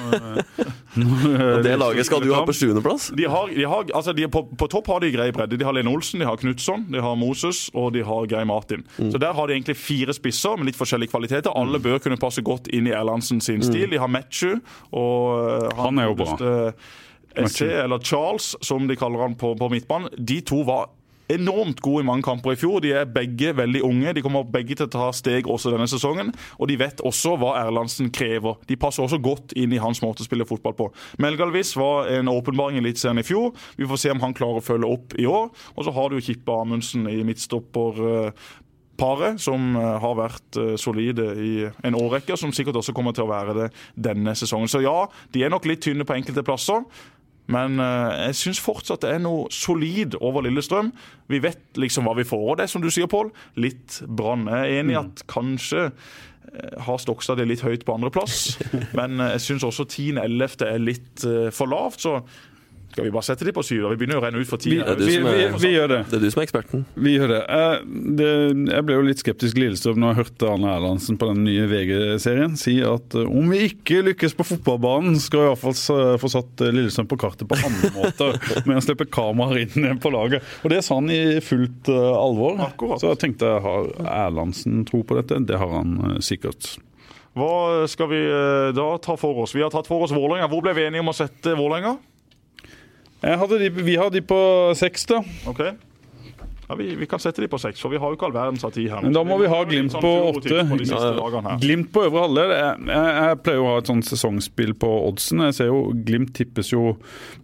Eh, det laget skal du ha på sjuendeplass? De har, de har, altså de på, på, topp har de grei bredde. De har Lene Olsen, de har Knutson, de har Moses og de har Geir Martin. Mm. Så der har de egentlig fire spisser med litt forskjellige kvaliteter. Alle bør kunne passe godt inn i Erlandsen sin mm. stil. De har Metchu og han, han, er jo bra. SC, eller Charles, som de kaller han på, på midtbanen. De to var enormt gode i mange kamper i fjor. De er begge veldig unge. De kommer begge til å ta steg også denne sesongen. Og de vet også hva Erlandsen krever. De passer også godt inn i hans måte å spille fotball på. Melgalvis var en åpenbaring i Eliteserien i fjor. Vi får se om han klarer å følge opp i år. Og så har du Kippe Amundsen i midtstopper paret, som eh, har vært eh, solide i en årrekke, som sikkert også kommer til å være det denne sesongen. Så ja, de er nok litt tynne på enkelte plasser. Men uh, jeg syns fortsatt det er noe solid over Lillestrøm. Vi vet liksom hva vi får. Og det som du sier, Pål, litt Brann. Jeg er enig i at kanskje uh, har Stokstad det litt høyt på andreplass. Men uh, jeg syns også 10.11. er litt for lavt. Så skal vi bare sette de på syv? Vi begynner å renne ut for ti. Vi, vi, vi, vi, gjør det. Det er du som er eksperten. Vi gjør det. Jeg, det, jeg ble jo litt skeptisk Lillestrøm når jeg hørte Arne Erlandsen på den nye VG-serien si at uh, om vi ikke lykkes på fotballbanen, skal vi iallfall få satt uh, Lillestrøm på kartet på andre måter med å slippe kameraer inn på laget. Og det sa han i fullt uh, alvor. Akkurat. Så jeg tenkte har Erlandsen tro på dette? Det har han sikkert. Hva skal vi da ta for oss? Vi har tatt for oss Vålerenga. Hvor ble vi enige om å sette Vålerenga? De, vi har de på seks, da. Okay. Ja, vi, vi, kan sette de på seks, for vi har jo ikke all verdens av tid her. Men da må vi ha Glimt sånn på åtte. Glimt på øvre halvdel. Jeg, jeg, pleier å ha et sånt sesongspill på oddsen. Jeg ser jo Glimt tippes jo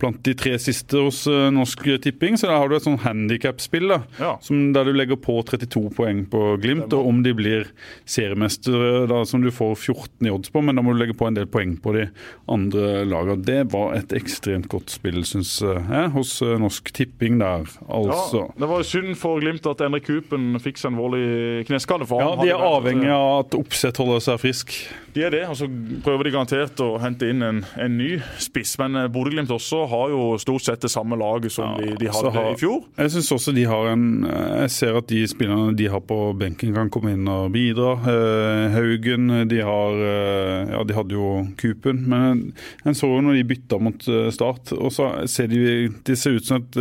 blant de tre siste hos uh, Norsk Tipping, så da har du et sånn handikapspill ja. der du legger på 32 poeng på Glimt. Og om de blir seriemestere, da, som du får 14 i odds på, men da må du legge på en del poeng på de andre lagene. Det var et ekstremt godt spill, syns jeg, hos uh, Norsk Tipping der, altså. Ja, det var synd synd for Glimt at Endre Kupen fikk seg en alvorlig kneskade. For ja, De er avhengig av at Oppsett holder seg frisk. De er det, og så prøver de garantert å hente inn en, en ny spiss. Men eh, Bodø-Glimt også har jo stort sett det samme laget som ja, de, de hadde har, i fjor. Jeg syns også de har en Jeg ser at de spillerne de har på benken, kan komme inn og bidra. Eh, Haugen, de har eh, Ja, de hadde jo Kupen, men en så jo når de bytta mot Start, og så ser de de ser ut som et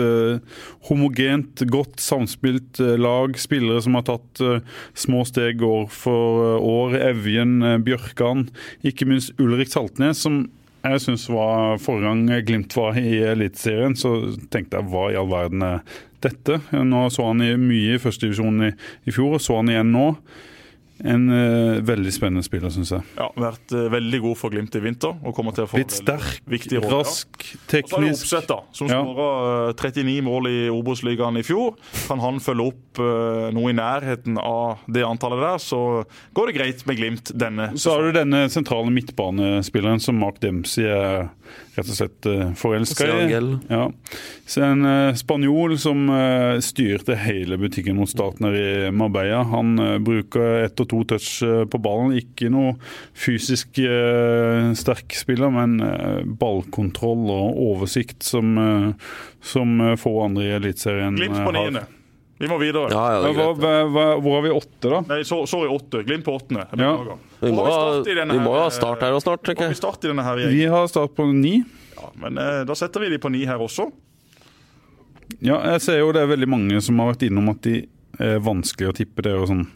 homogent, godt samspilt uh, lag. Spillere som har tatt uh, små steg år for år. Evjen, Bjørkan, ikke minst Ulrik Saltnes, som jeg syns var forrige gang Glimt var i Eliteserien, så tenkte jeg hva i all verden er dette? Nå så han mye i førstedivisjon i, i fjor, og så han igjen nå. En uh, veldig spennende spiller, syns jeg. Ja, Vært uh, veldig god for Glimt i vinter. og kommer til å få Litt sterk, rask, teknisk. Og så er det Oppsett, da, som ja. skåra uh, 39 mål i Obos-ligaen i fjor. Kan han følge opp uh, noe i nærheten av det antallet der, så går det greit med Glimt denne Så har du denne sentrale midtbanespilleren som Mark Dempsey er rett og slett uh, forelska i. Ja. Så en uh, spanjol som uh, styrte hele butikken mot starten i Marbella. Han uh, bruker ett og to touch på ballen. Ikke noe fysisk sterk spiller, men ballkontroll og oversikt som, som få andre i Eliteserien har. Glimt på niende. Vi må videre. Ja, ja, hva, hva, hvor har vi åtte, da? Nei, så, Sorry, åtte. Glimt på åttende. Ja. Vi må, ha, start her og snart, tenker jeg. Vi, start i denne her, vi har start på ni. Ja, men eh, Da setter vi de på ni her også. Ja, jeg ser jo det er veldig mange som har vært innom at de er vanskelig å tippe. Det er jo sånn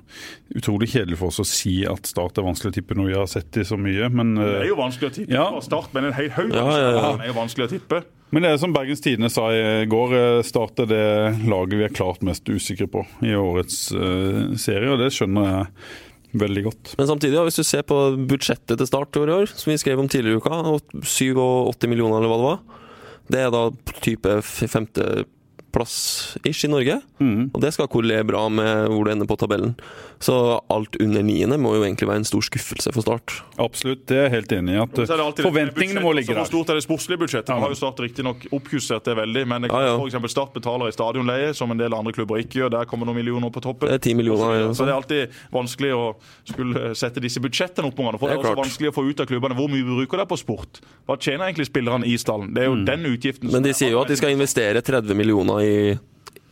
utrolig kjedelig for oss å si at Start er vanskelig å tippe når vi har sett de så mye, men Det er jo vanskelig å tippe Ja. start, men en hel haug Ja, ja, ja. er jo vanskelig å tippe. Men det er som Bergens Tidende sa i går, eh, Start er det laget vi er klart mest usikre på i årets eh, serie, og det skjønner jeg veldig godt. Men samtidig, ja, hvis du ser på budsjettet til Start i år, som vi skrev om tidligere i uka, og 87 millioner eller hva det var, det er da type femteplass ish i Norge. Mm. Og det skal korrelere bra med hvor du ender på tabellen. Så alt under niende må jo egentlig være en stor skuffelse for Start. Absolutt, det er jeg helt enig i. At forventningene må ligge der. så Hvor stort er det sportslige budsjettet? Nå har jo Start riktignok oppjustert det veldig, men Ja, ja. for eksempel Start betaler i stadionleie, som en del andre klubber ikke gjør. Der kommer noen millioner på toppen. Det er 10 millioner. ja, Så det er alltid vanskelig å skulle sette disse budsjettene opp. For det er Det er også vanskelig å få ut av klubbene hvor mye bruker de på sport. Hva tjener egentlig spillerne i stallen? Det er jo den utgiften Mm. Men de sier jo at de skal investere 30 millioner i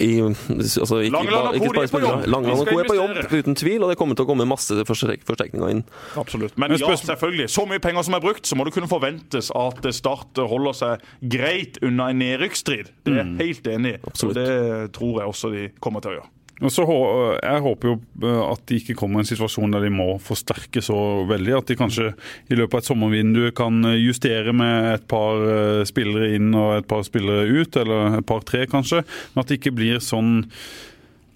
i, altså ikke, Langeland og ikke er bare på jobb. Langeland og Co er på jobb, uten tvil, og det kommer til å komme masse forsterk- forsterkninger inn. Absolutt. Men Men ja, selvfølgelig. Så mye penger som er brukt, så må det kunne forventes at Start holder seg greit unna en nedrykksstrid. Det er jeg helt enig i. Og det tror jeg også de kommer til å gjøre. Så Jeg håper jo eh, at de ikke kommer i en situasjon der de må forsterke så veldig. At de kanskje i løpet av et sommervindu kan justere med et par eh, spillere inn og et par spillere ut, eller et par-tre kanskje. Men at det ikke blir sånn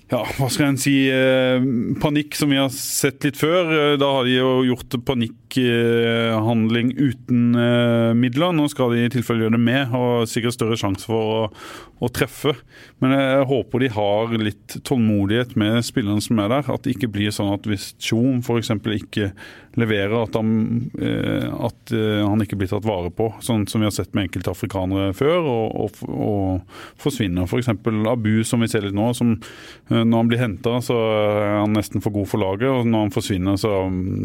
ja, hva skal en si, eh, panikk som vi har sett litt før. Eh, Da har de jo gjort panikkhandling uten eh, midler. Nå skal de i tilfelle gjøre det med, og sikkert større sjanse for å, å treffe. Men jeg håper de har litt tålmodighet med spillerne som er der. At det ikke blir sånn at hvis Tjom f.eks. ikke leverer, at han, eh, at eh, han ikke blir tatt vare på. Sånn som vi har sett med enkelte afrikanere før, og, og, og forsvinner. F.eks. Abu, som vi ser litt nå. som eh, Når han blir henta, så er han nesten for god for laget. Og når han forsvinner, så,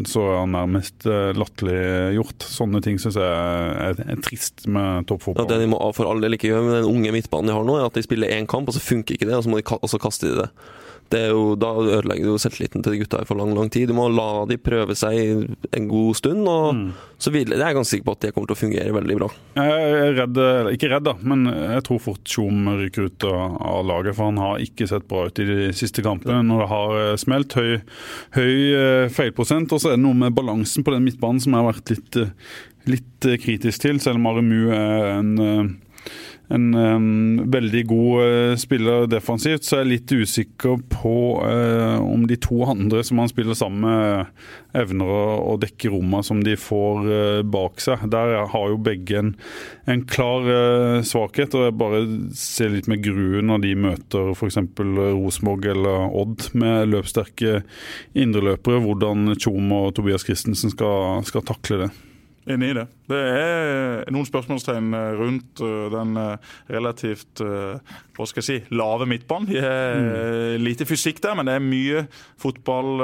så er han nærmest latterliggjort. Sånne ting syns jeg er, er trist med Ja, toppfotball. det de må for all del ikke gjøre med den unge midtbanen de har nå, er at de spiller én kamp, og så funker ikke det, og så de og så kaster de det. Det er jo, da ødelegger du selvtilliten til de gutta her for lang lang tid. Du må la de prøve seg en god stund, og så videre. jeg er ganske sikker på at det kommer til å fungere veldig bra. Jeg er redd, ikke redd da, men jeg tror fort Tjom ryker ut av, av laget. For han har ikke sett bra ut i de siste kampene når det har eh, smelt. Høy, høy eh, feilprosent. Og så er det noe med balansen på den midtbanen som jeg har vært litt, eh, litt kritisk til. Selv om Aremu er en en um, veldig god eh, spiller defensivt, så er jeg litt usikker på uh, om de to andre som han spiller sammen med, evner å, å dekke rommene som de får uh, bak seg. Der har jo begge en, en klar uh, svakhet. og Jeg bare ser litt med grue når de møter f.eks. Rosenborg eller Odd med løpssterke indreløpere, hvordan Tjom og Tobias Christensen skal, skal takle det. Enig i det. Det er noen spørsmålstegn rundt uh, den uh, relativt hva skal jeg si, lave midtbanen. Det er lite fysikk der, men det er mye fotball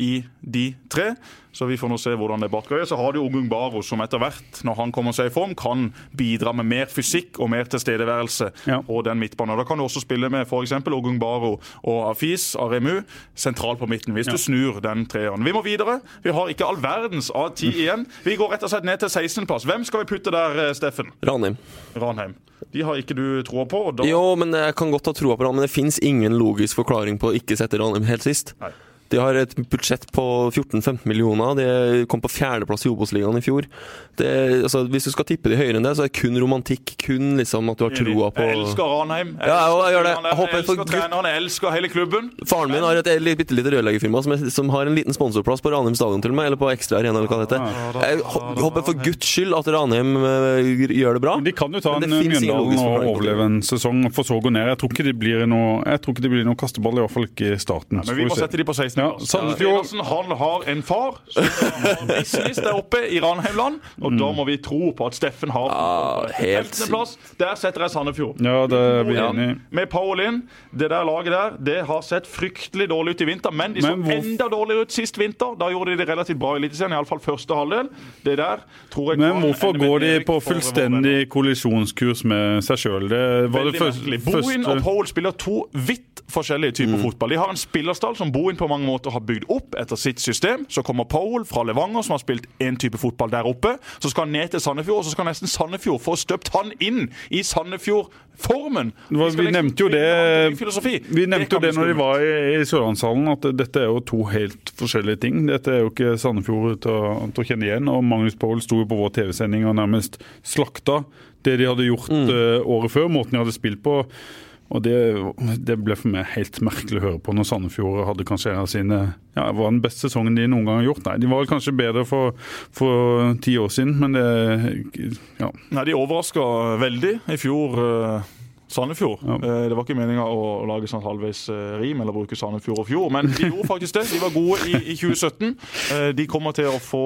i de tre. Så vi får nå se hvordan det bakker. Så har du Ogung Baro, som etter hvert, når han kommer seg i form, kan bidra med mer fysikk og mer tilstedeværelse Ja. på den midtbanen. Og Da kan du også spille med f.eks. Ogung Baro og Afis Aremu sentralt på midten, hvis du snur den treeren. Vi må videre. Vi har ikke all verdens av ti igjen. Vi går rett og slett ned til 16.-plass. Hvem skal vi putte der, eh, Steffen? Ranheim. Ranheim. De har ikke du troa på. Da Jo, men jeg kan godt ha troa på Ranheim, men det fins ingen logisk forklaring på å ikke sette Ranheim helt sist. Nei. De har et budsjett på 14-15 millioner. De kom på fjerdeplass i Obos-ligaen i fjor. Det, altså, hvis du skal tippe de høyere enn det, så er det kun romantikk. Kun liksom at du har troa på Jeg elsker Ranheim. Jeg Ja, jeg elsker gjør det. Jeg håper jeg elsker treneren, jeg elsker hele klubben. Faren min har et bitte lite rørleggerfirma som, som har en liten sponsorplass på Ranheim stadion til meg, eller på Ekstra Arena, eller hva det heter. Jeg håper for guds skyld at Ranheim øh, gjør det bra. De kan jo ta en det finnes ingen Mjøndalen og overleve en sesong, for så å gå ned. Jeg tror ikke det blir noe, jeg tror ikke det blir noe kasteball, i hvert fall ikke i starten. Ja, Men vi må sette de på 16. Ja, plass. Sandefjord- han har en far som har business der oppe i Ranheimland, og da må vi tro på at Steffen har Ah, helt 15. plass. Der setter jeg Sandefjord. Ja, det er vi enig i. Med Paul inn. Det der laget der det har sett fryktelig dårlig ut i vinter, men de så Men hvor- enda dårligere ut sist vinter. Da gjorde de det relativt bra i Eliteserien, iallfall første halvdel. Det der tror jeg Men hvorfor går de på fullstendig kollisjonskurs med seg sjøl? Det var Veldig merkelig. første, Bohin og Paul Powell spiller to vidt forskjellige Mm. typer fotball. De har en spillerstall som Bohin på mange måter har bygd opp etter sitt system. Så kommer Paul fra Levanger, som har spilt én type fotball der oppe. Så skal han ned til Sandefjord, og så skal nesten Sandefjord få støpt han inn i Sandefjord-formen. Vi, vi, nevnte jo det Vi nevnte jo det når de var i, i Sørlandshallen, at dette er jo to helt forskjellige ting. Dette er jo ikke Sandefjord til å, til å kjenne igjen. Og Magnus Paul sto jo på vår TV-sending og nærmest slakta det de hadde gjort mm. uh, året før, måten de hadde spilt på. Og det, det, ble for meg helt merkelig å høre på når Sandefjord hadde kanskje en av sine ja, var den beste sesongen de noen gang har gjort. Nei, de var kanskje bedre for, for ti år siden, men det ja. Nei, de overraska veldig i fjor. Uh Sandefjord. Ja. Eh, det var ikke meninga å lage sånn halvveis eh, rim eller bruke Sandefjord og fjord, men de gjorde faktisk det. De var gode i, i 2017. Eh, de kommer til å få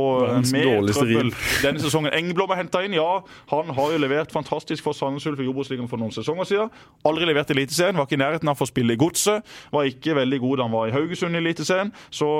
mer trøbbel denne sesongen. Engblom er henta inn. Ja, han har jo levert fantastisk for Sandnes Ulf i Jordbruksligaen for noen sesonger siden. Aldri levert i Eliteserien. Var ikke i nærheten av å spille i Godset. Var ikke veldig god da han var i Haugesund i Eliteserien. Så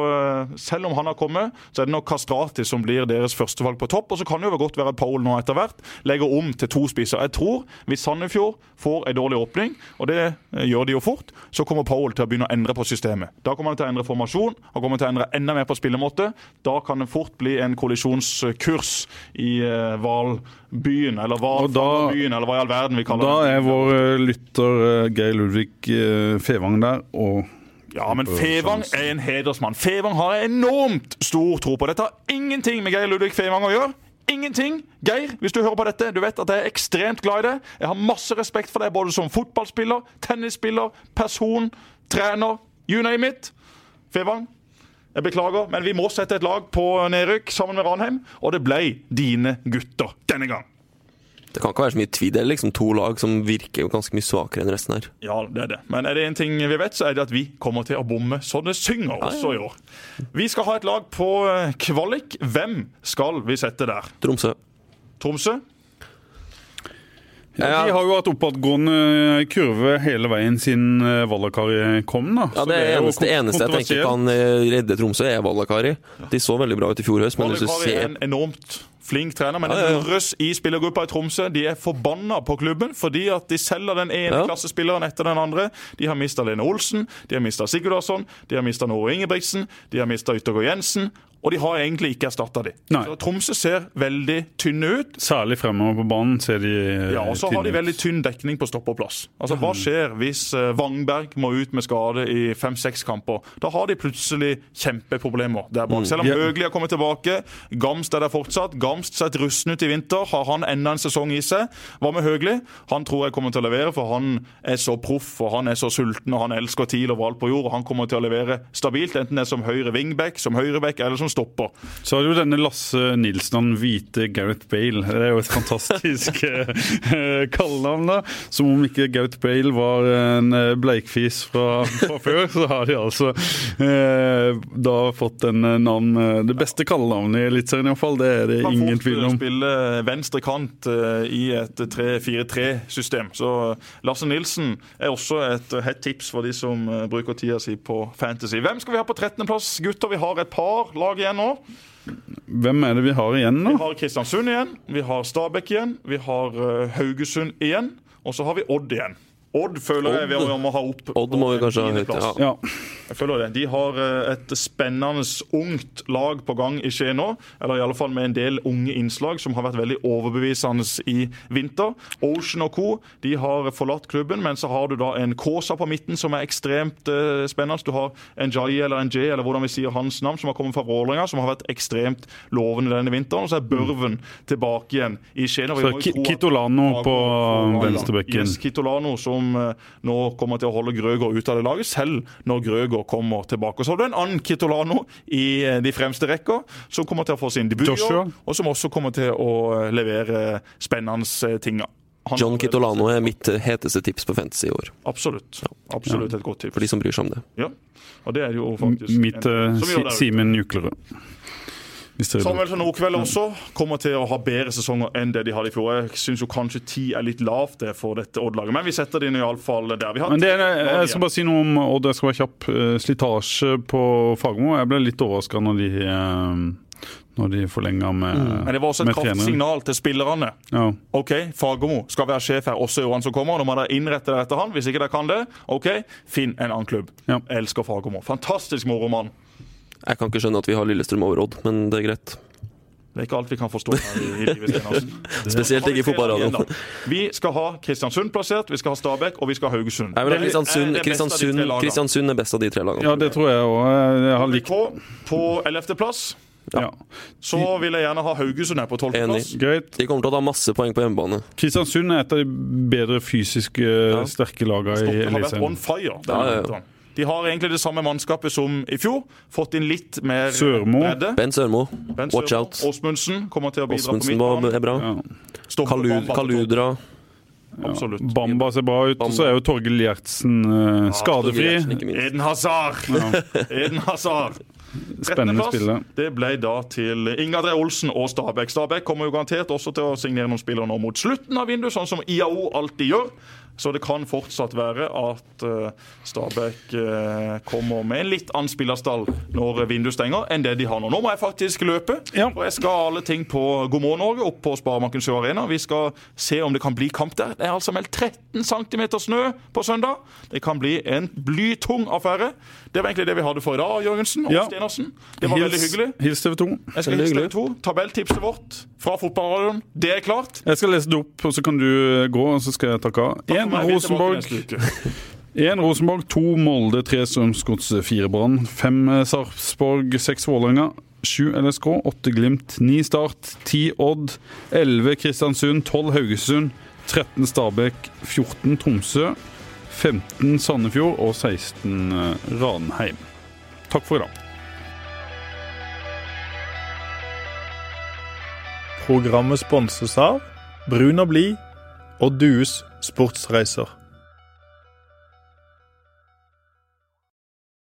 selv om han har kommet, så er det nok Kastrati som blir deres førstevalg på topp. Og så kan det jo godt være at Paul nå etter hvert legger om til to spisser. Jeg tror hvis Sandefjord får en dårlig åpning, og det eh, gjør de jo fort, så kommer Powell til å begynne å endre på systemet. Da kommer han til å endre formasjon, han kommer til å endre enda mer på spillemåte. Da kan det fort bli en kollisjonskurs i hvalbyen, Valbyen, eller Valbyen, eller hva i all verden vi kaller det. Da er vår uh, lytter Geir Ludvig Fevang der. og ja, men Fevang er en hedersmann. Fevang har enormt stor tro på dette. Har ingenting med Geir Ludvig Fevang å gjøre ingenting. Geir, hvis du hører på dette, du vet at jeg er ekstremt glad i det. Jeg har masse respekt for deg både som fotballspiller, tennisspiller, person, trener, you name it. Fevang, jeg beklager, men vi må sette et lag på nedrykk sammen med Ranheim, og det ble dine gutter denne gang. Det kan ikke være så mye tvil. Det er liksom to lag som virker jo ganske mye svakere enn resten her. Ja, det er det. Men er det en ting vi vet, så er det at vi kommer til å bomme så det synger også i år. Vi skal ha et lag på eh, kvalik. Hvem skal vi sette der? Tromsø. Tromsø? Ja, de har jo hatt oppadgående kurve hele veien siden eh, Vallakari kom. da. Ja, Det, det eneste, eneste jeg tenker kan eh, redde Tromsø, er Vallakari. De så veldig bra ut i fjor høst. men Vallakari ser... er en enormt flink trener, men det høres i spillergruppa i Tromsø. De er forbanna på klubben fordi at de selger den ene klassespilleren etter den andre. De har mista Lene Olsen, de har mista Sigurdarsson, de har mista Nore Ingebrigtsen, de har mista Yttergård Jensen. Og de har egentlig ikke erstatta de. Nei. Så Tromsø ser veldig tynne ut. Særlig fremover på banen ser de tynne Ja, og så har de veldig tynn dekning på stopperplass. Altså, Hva skjer hvis Wangberg må ut med skade i fem-seks kamper? Da har de plutselig kjempeproblemer der bak. Mm. Selv om. Høgli har kommet tilbake, Gamst er der fortsatt. Gamst sett rusten ut i vinter. Har han enda en sesong i seg? Hva med Høgli? Han tror jeg kommer til å levere, for han er så proff og han er så sulten og han elsker TIL overalt på jord. og Han kommer til å levere stabilt, enten det er som høyre wingback, som høyreback eller som stopper. Så har du denne Lasse Nilsen, han hvite Gareth Bale. Det er jo et fantastisk eh, kallenavn, da. Som om ikke Gareth Bale var en eh, bleikfis fra, fra før, så har de altså eh, da fått en eh, navn Det beste kallenavnet i Eliteserien iallfall, det er det ingen tvil om. spille venstre kant i et 3-4-3-system. Så Lasse Nilsen er også et hett tips for de som bruker tida si på Fantasy. Hvem skal vi ha på 13.-plass, gutter? Vi har et par lag igjen nå. Hvem er det vi har igjen nå? Vi har Kristiansund igjen, vi har Stabæk igjen, vi har uh, Haugesund igjen, og så har vi Odd igjen. Odd føler jeg vi må ha opp. Odd må vi kanskje ha høyt, ja. ja. Jeg føler det. De har eh, et spennende ungt lag på gang i Skien nå. Eller i alle fall med en del unge innslag som har vært veldig overbevisende i vinter. Ocean og co. de har forlatt klubben, men så har du da en Kåsa på midten som er ekstremt uh, spennende. Du har en Jai eller en J, eller hvordan vi sier hans navn, som har kommet fra Vålerenga, som har vært ekstremt lovende denne vinteren. Og så er Børven tilbake igjen i Skien. Så Kitolano på venstrebekken. Yes, Kitolano som uh, nå kommer til å holde Grøger ut av det laget, selv når Grøger kommer tilbake. Så har du en annen Kitolano i eh, de fremste rekker, som kommer til å få sin debut og som også kommer til å eh, levere spennende eh, ting. Han John Kitolano er mitt heteste tips på Fantasy i år. Absolutt. Absolutt et godt tips. For de som bryr seg om det. Ja, og det er jo faktisk Mitt uh, Simen Juklerød. Samuelsen Nordkveld også kommer til å ha bedre sesonger enn det de hadde i fjor. Jeg syns kanskje ti er litt lavt for dette Odd-laget, men vi setter dem iallfall der vi har. Men det er, jeg skal bare si noe om Odd, jeg skal være kjapp. Eh, slitasje på Fagermo. Jeg ble litt overraska når de eh, når de forlenga med, Mm. Men det var også et kraftsignal til spillerne. Ja. OK, Fagermo skal være sjef her også i årene som kommer. Nå må dere innrette dere etter han. Hvis ikke dere kan det, OK, finn en annen klubb. Ja. Jeg elsker Fagermo. Fantastisk moro mann. Jeg kan ikke skjønne at vi har Lillestrøm over Odd, men det er greit. Det er ikke alt vi kan forstå her i, i livet, Sten Spesielt ikke i fotballradioen. Vi skal ha Kristiansund plassert, vi skal ha Stabæk og vi skal ha Haugesund. Nei, vil er Kristiansund, Kristiansund. Kristiansund er best av de tre lagene. ja, det tror jeg òg. Jeg har likt KBK på 11. plass. ja. Så vil jeg gjerne ha Haugesund her på 12. Plass. De kommer til å ta masse poeng på hjemmebane. Kristiansund er et av de bedre fysisk ja. sterke lagene i Stokke har vært on Eliteserien. fire. Ja, ja, ja. De har egentlig det samme mannskapet som i fjor. Fått inn litt mer Sørmo. bredde. Ben Sørmo, Ben watch Sørmo, out. Åsmundsen kommer til å bidra på Åsmundsen var- midtbanen. er bra. Stopper Kalu, på. Kaludra. Absolutt. Bamba ser bra ut. Og så er jo Torgill Gjertsen eh, skadefri. Gjertsen, ikke minst. Eden Hazard! Eden Hazard. Spennende 13. spiller. Det ble da til Ingadre Olsen og Stabæk. Stabæk kommer jo garantert også til å signere noen spillere nå mot slutten av vinduet, sånn som IAO alltid gjør. Så det kan fortsatt være at eh, Stabæk eh, kommer med en litt annen spillerstall når vinduet stenger, enn det de har nå. Nå må jeg faktisk løpe, Ja. for jeg skal alle ting på God morgen Norge opp på Sparebanken Sør Arena. Vi skal se om det kan bli kamp der. Det er altså meldt 13 cm snø på søndag. Det kan bli en blytung affære. Det var egentlig det vi hadde for i dag, Jørgensen og Ja. Stenersen. Det var veldig hyggelig. Hils TV 2. Jeg skal hilse TV 2. Tabelltipset vårt fra fotballradioen, det er klart. Jeg skal lese det opp, og så kan du gå, og så skal jeg takke av. Én Rosenborg, én Rosenborg, to Molde, tre Strømsgodset, fire Brann, fem eh, Sarpsborg, seks Vålerenga. Sju LSK, åtte Glimt, ni Start, ti Odd, elleve Kristiansund, tolv Haugesund, 13 Stabæk, 14 Tromsø, 15 Sandefjord og 16 eh, Ranheim. Takk for i dag. Programmet sponses av Brun og blid og Dues sportsreiser.